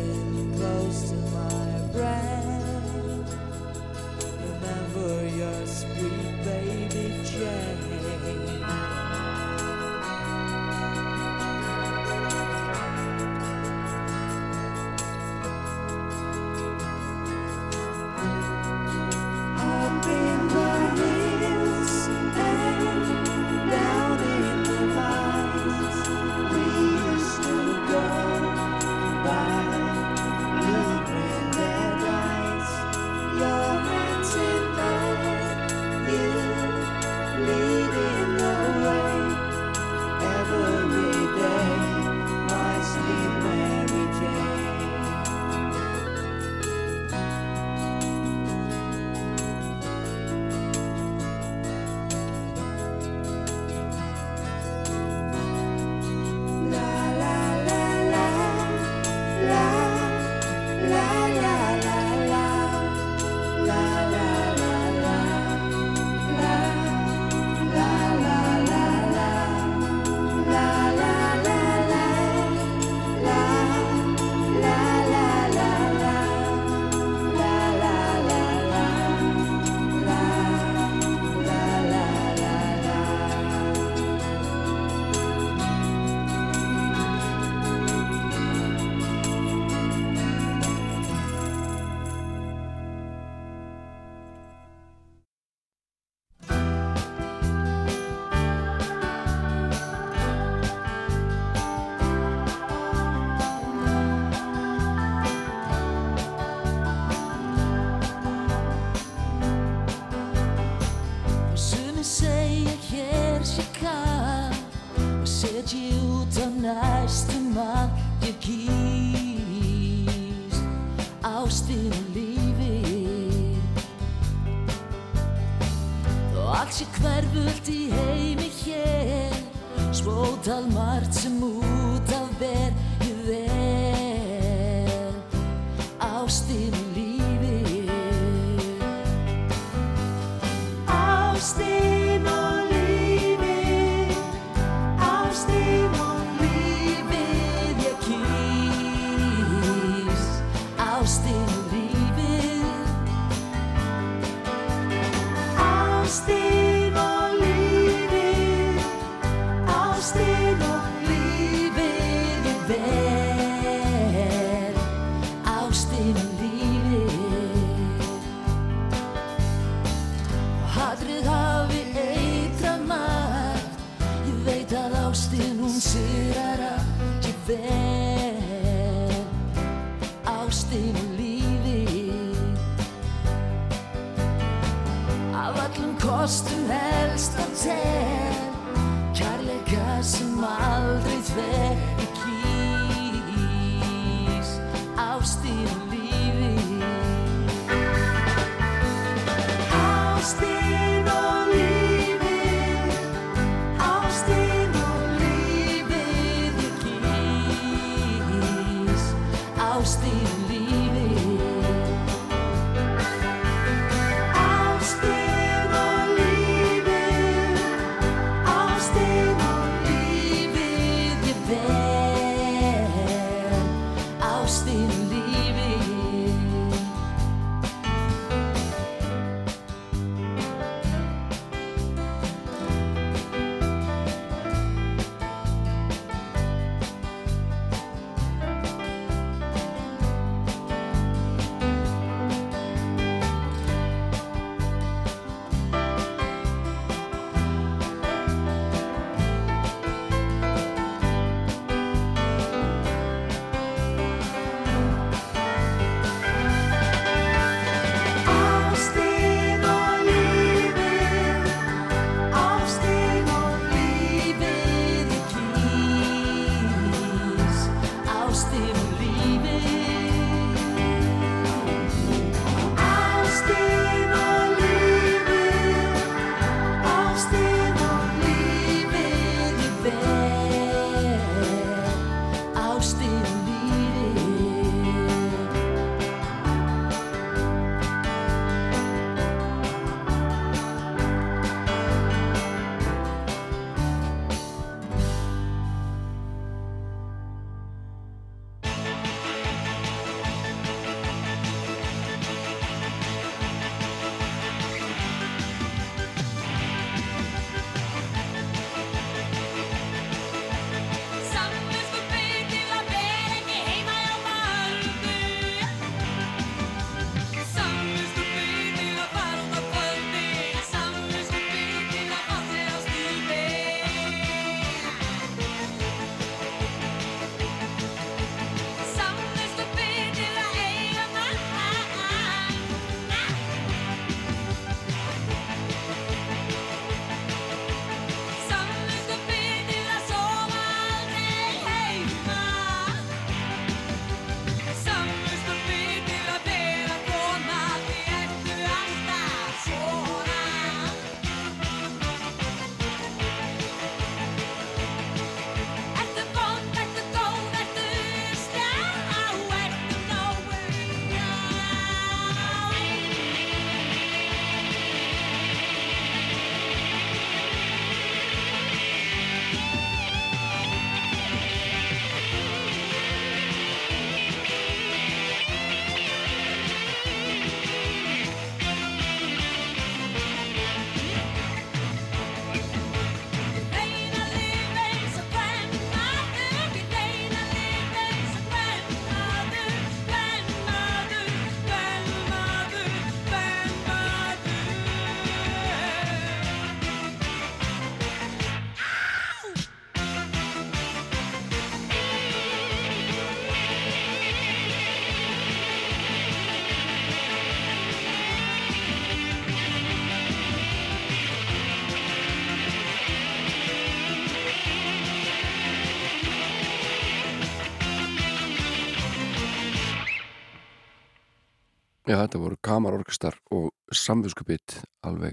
Já, þetta voru kamarorkestar og samfélskupitt alveg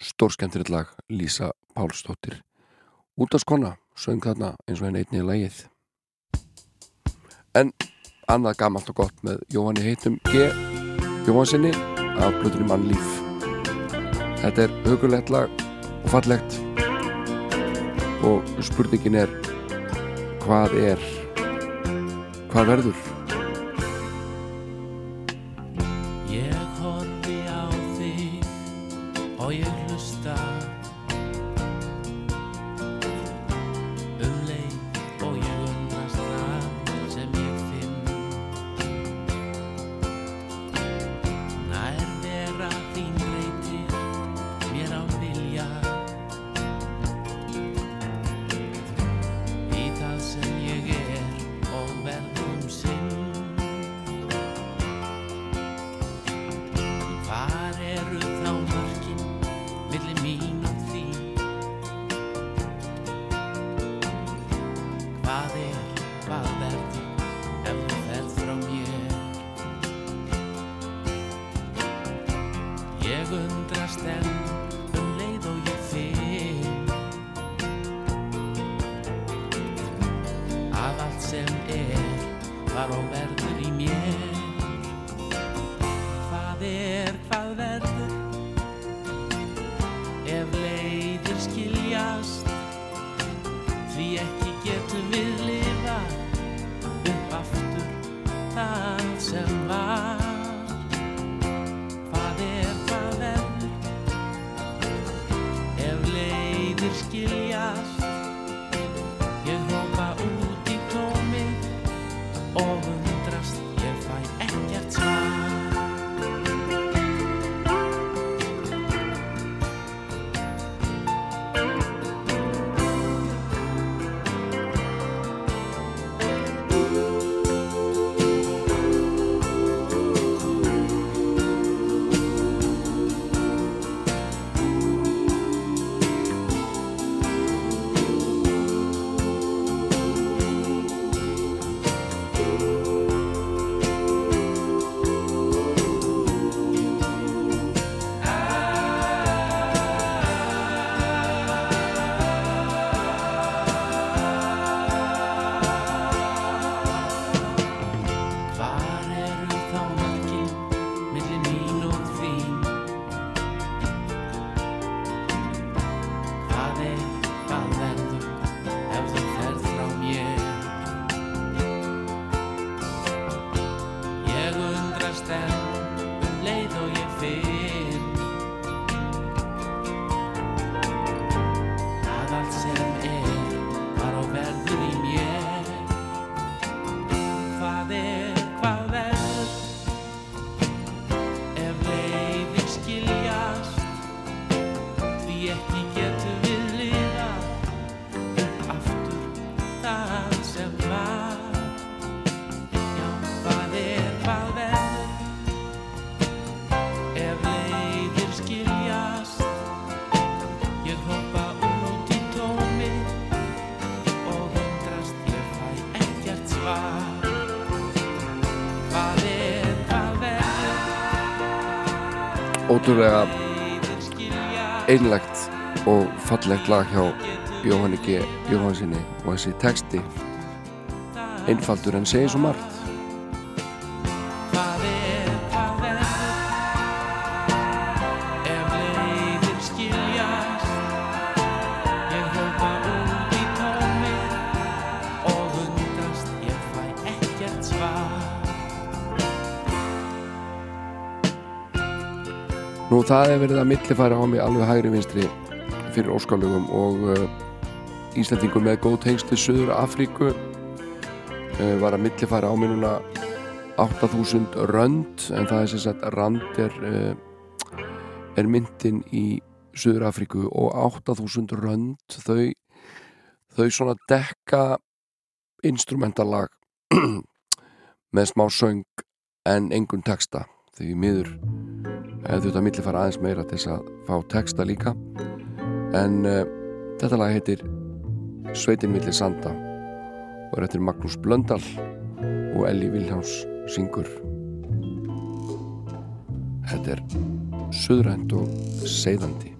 stórskemmtilegt lag Lísa Pálsdóttir. Útaskona, söng þarna eins og henni einnig í lagið. En annað gamalt og gott með Jóhanni heitum G. Jóhansinni af Plutunum Mannlíf. Þetta er hugulegt lag og fallegt. Og spurningin er hvað er hvað verður ótrúlega einlegt og fallegt lag hjá Jóhanni G. Jóhannsinni og þessi texti einfaldur en segir svo margt það er verið að millifæra á mig alveg hægri vinstri fyrir óskalugum og uh, Íslandingur með góð tengst við Suður Afríku uh, var að millifæra á mig núna 8000 rönd en það er sem sagt rand er, uh, er myndin í Suður Afríku og 8000 rönd þau, þau svona dekka instrumentalag með smá söng en engun texta því miður hefði þetta milli fara aðeins meira til þess að fá texta líka. En uh, þetta lag heitir Sveitin milli sanda og er eftir Magnús Blöndal og Elli Viljáns syngur. Þetta er suðrænt og seiðandi.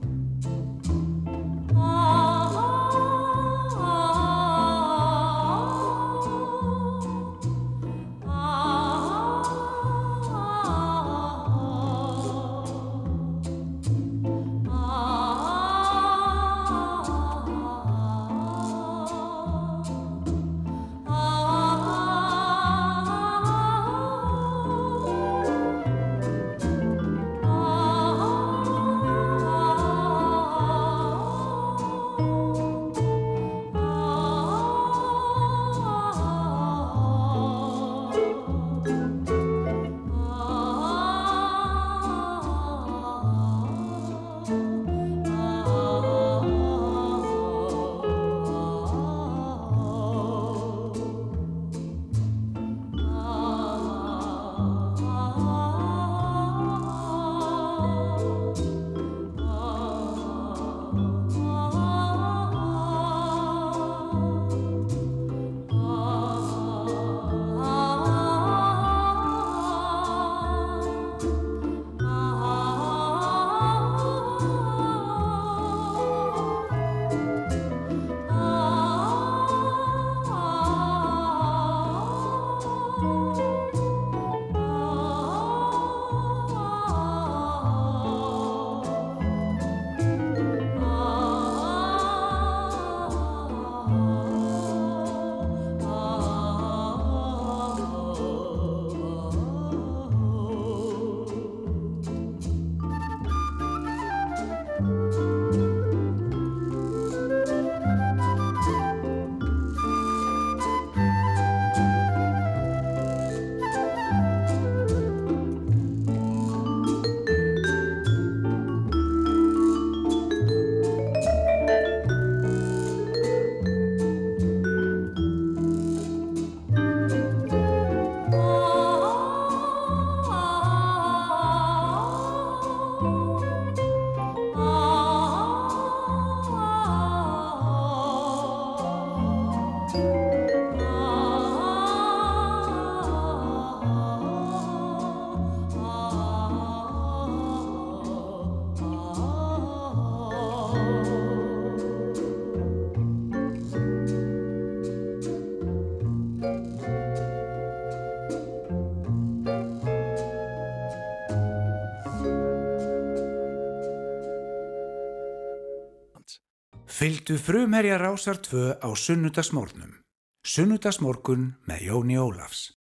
Fylgdu frumherja rásar 2 á sunnudagsmórnum. Sunnudagsmorgun með Jóni Ólafs.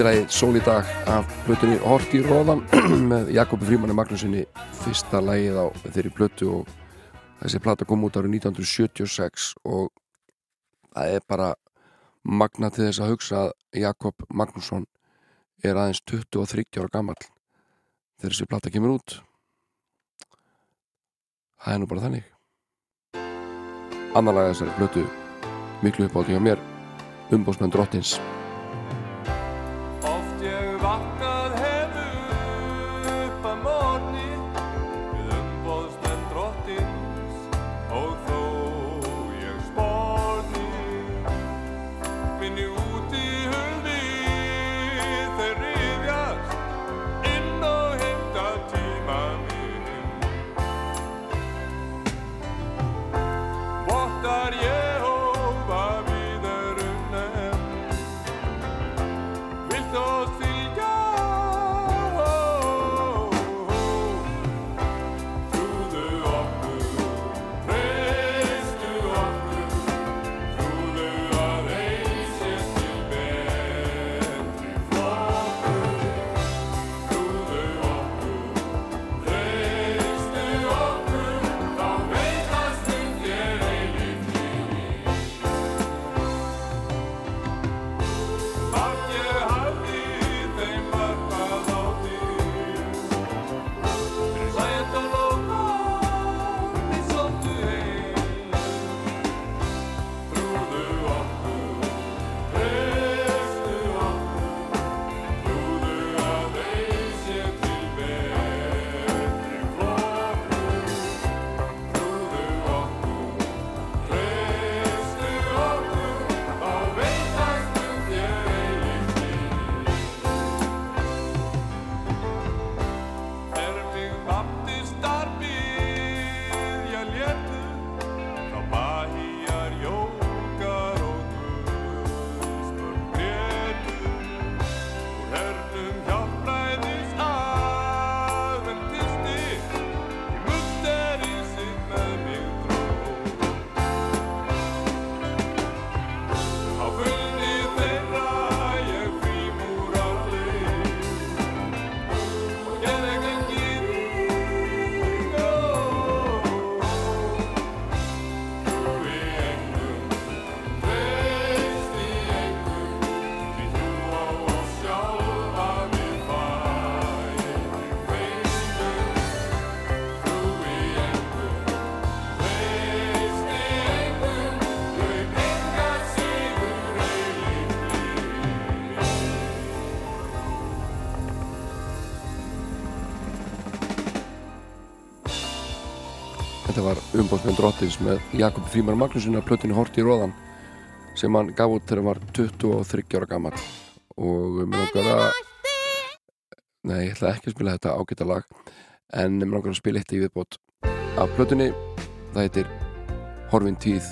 Þetta er lagið Sól í dag af plötunni Hort í Róðan með Jakobi Frímanni Magnúsinni fyrsta lagið á þeirri plötu og þessi plata kom út árið 1976 og það er bara magna til þess að hugsa að Jakob Magnússon er aðeins 23 ára gammal þegar þessi plata kemur út. Það er nú bara þannig. Annar lag af þessari plötu miklu uppátti hjá mér umbósmenn drottins Oft umbóðsmenn drottins með Jakob Frímar Magnúsin af plötunni Hort í Róðan sem hann gaf út þegar hann var 23 ára gammal og mér langar að Nei, ég ætla ekki að spila þetta ágæta lag en mér langar að spila eitt í viðbót af plötunni. Það heitir Horfin tíð.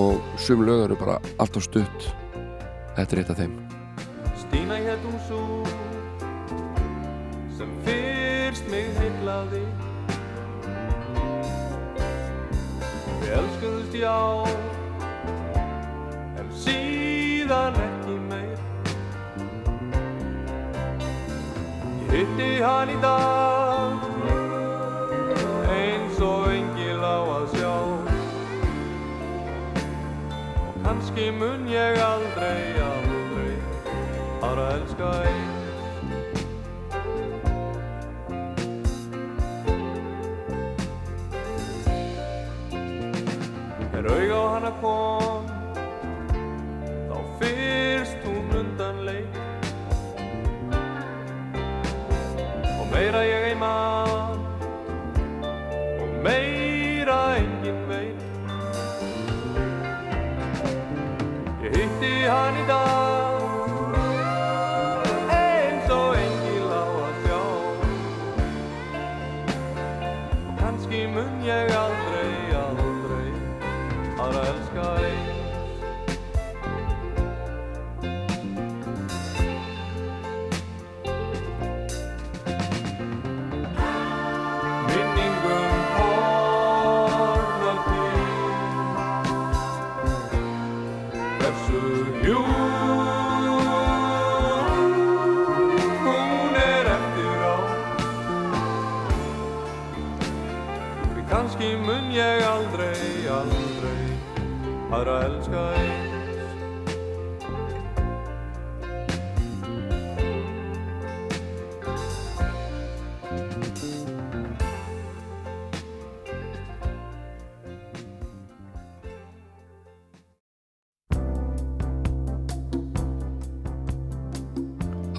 Og sum lög eru bara allt á stutt. Þetta er eitt af þeim. Stína hún svo sem fyrst mig heillaði elskuðust já en síðan ekki meir. Ég hitti hann í dag. Eins og engil á að sjá. Og kannski mun ég aldrei, aldrei bara elska eins Er auga á hana kom Þá fyrst hún undan leik Og meira ég ei man Og meira engin veit. Ég hitti hann í dag Ingram.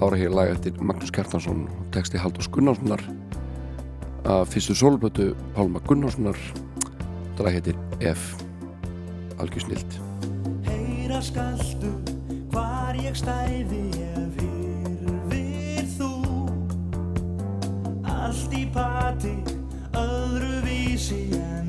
Ára hér lag eftir Magnús Kjartansson og texti Halldórs Gunnarssonar. Að fyrstu sólblötu Pálma Gunnarssonar það lag heitir F algjör snilt Heyra skaltu hvar ég stæði ef hyrfir þú. Allt í pati öðru vísi en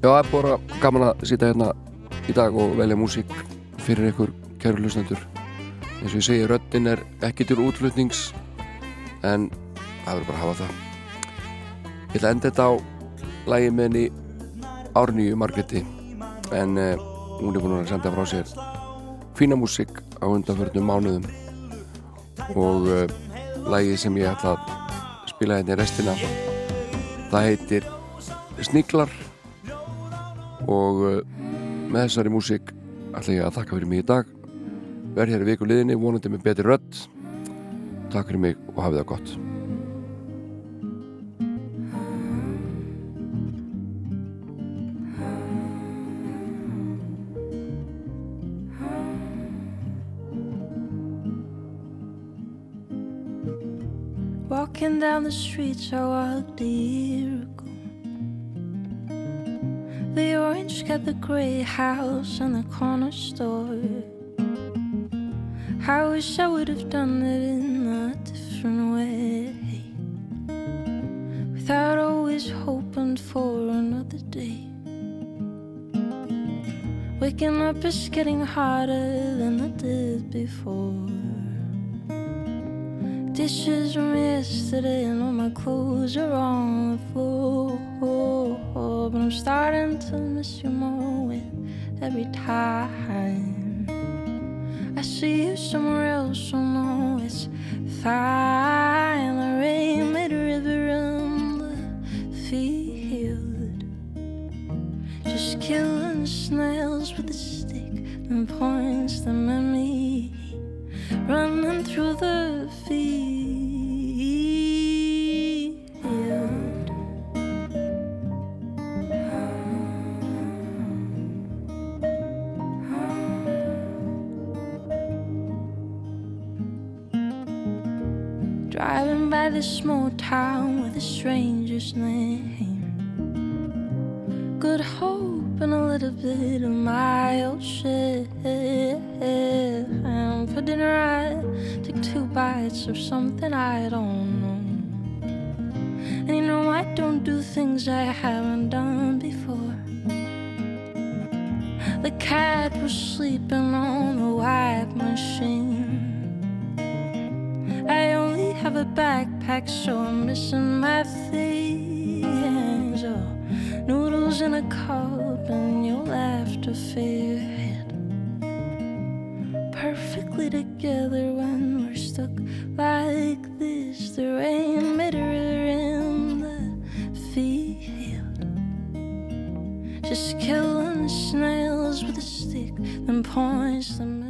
Já, það er bara gaman að sitja hérna í dag og velja músík fyrir ykkur kæru hlustendur. Eins og ég segi, röddin er ekki til útflutnings en það verður bara að hafa það. Ég ætla að enda þetta á lægi með henni Árnýju Margreti en uh, hún er búin að senda frá sér fína músík á undanförnum mánuðum. Og uh, lægið sem ég ætla að spila hérna í restina það heitir Sniglar og uh, með þessari músík ætla ég að þakka fyrir mig í dag verð hér í viku liðinni vonandi með betri rödd takk fyrir mig og hafið það gott Walking down the streets, I walked a year ago. The orange kept the gray house and the corner store. I wish I would have done it in a different way. Without always hoping for another day. Waking up is getting harder than it did before. Dishes from yesterday and all my clothes are on the floor. But I'm starting to miss you more with every time. I see you somewhere else, so no, it's fine. The rain made a river on the field. Just killing snails with a stick and points them at me. Running through the field. Driving by this small town with a stranger's name. Good hope and a little bit of mild shit. And for dinner, I took two bites of something I don't know. And you know, I don't do things I haven't done before. The cat was sleeping on the wipe machine. I only have a backpack, so I'm missing my things. Oh, noodles in a cup and your laughter fit perfectly together when we're stuck like this. The rain river in the field, just killing the snails with a stick, then points them.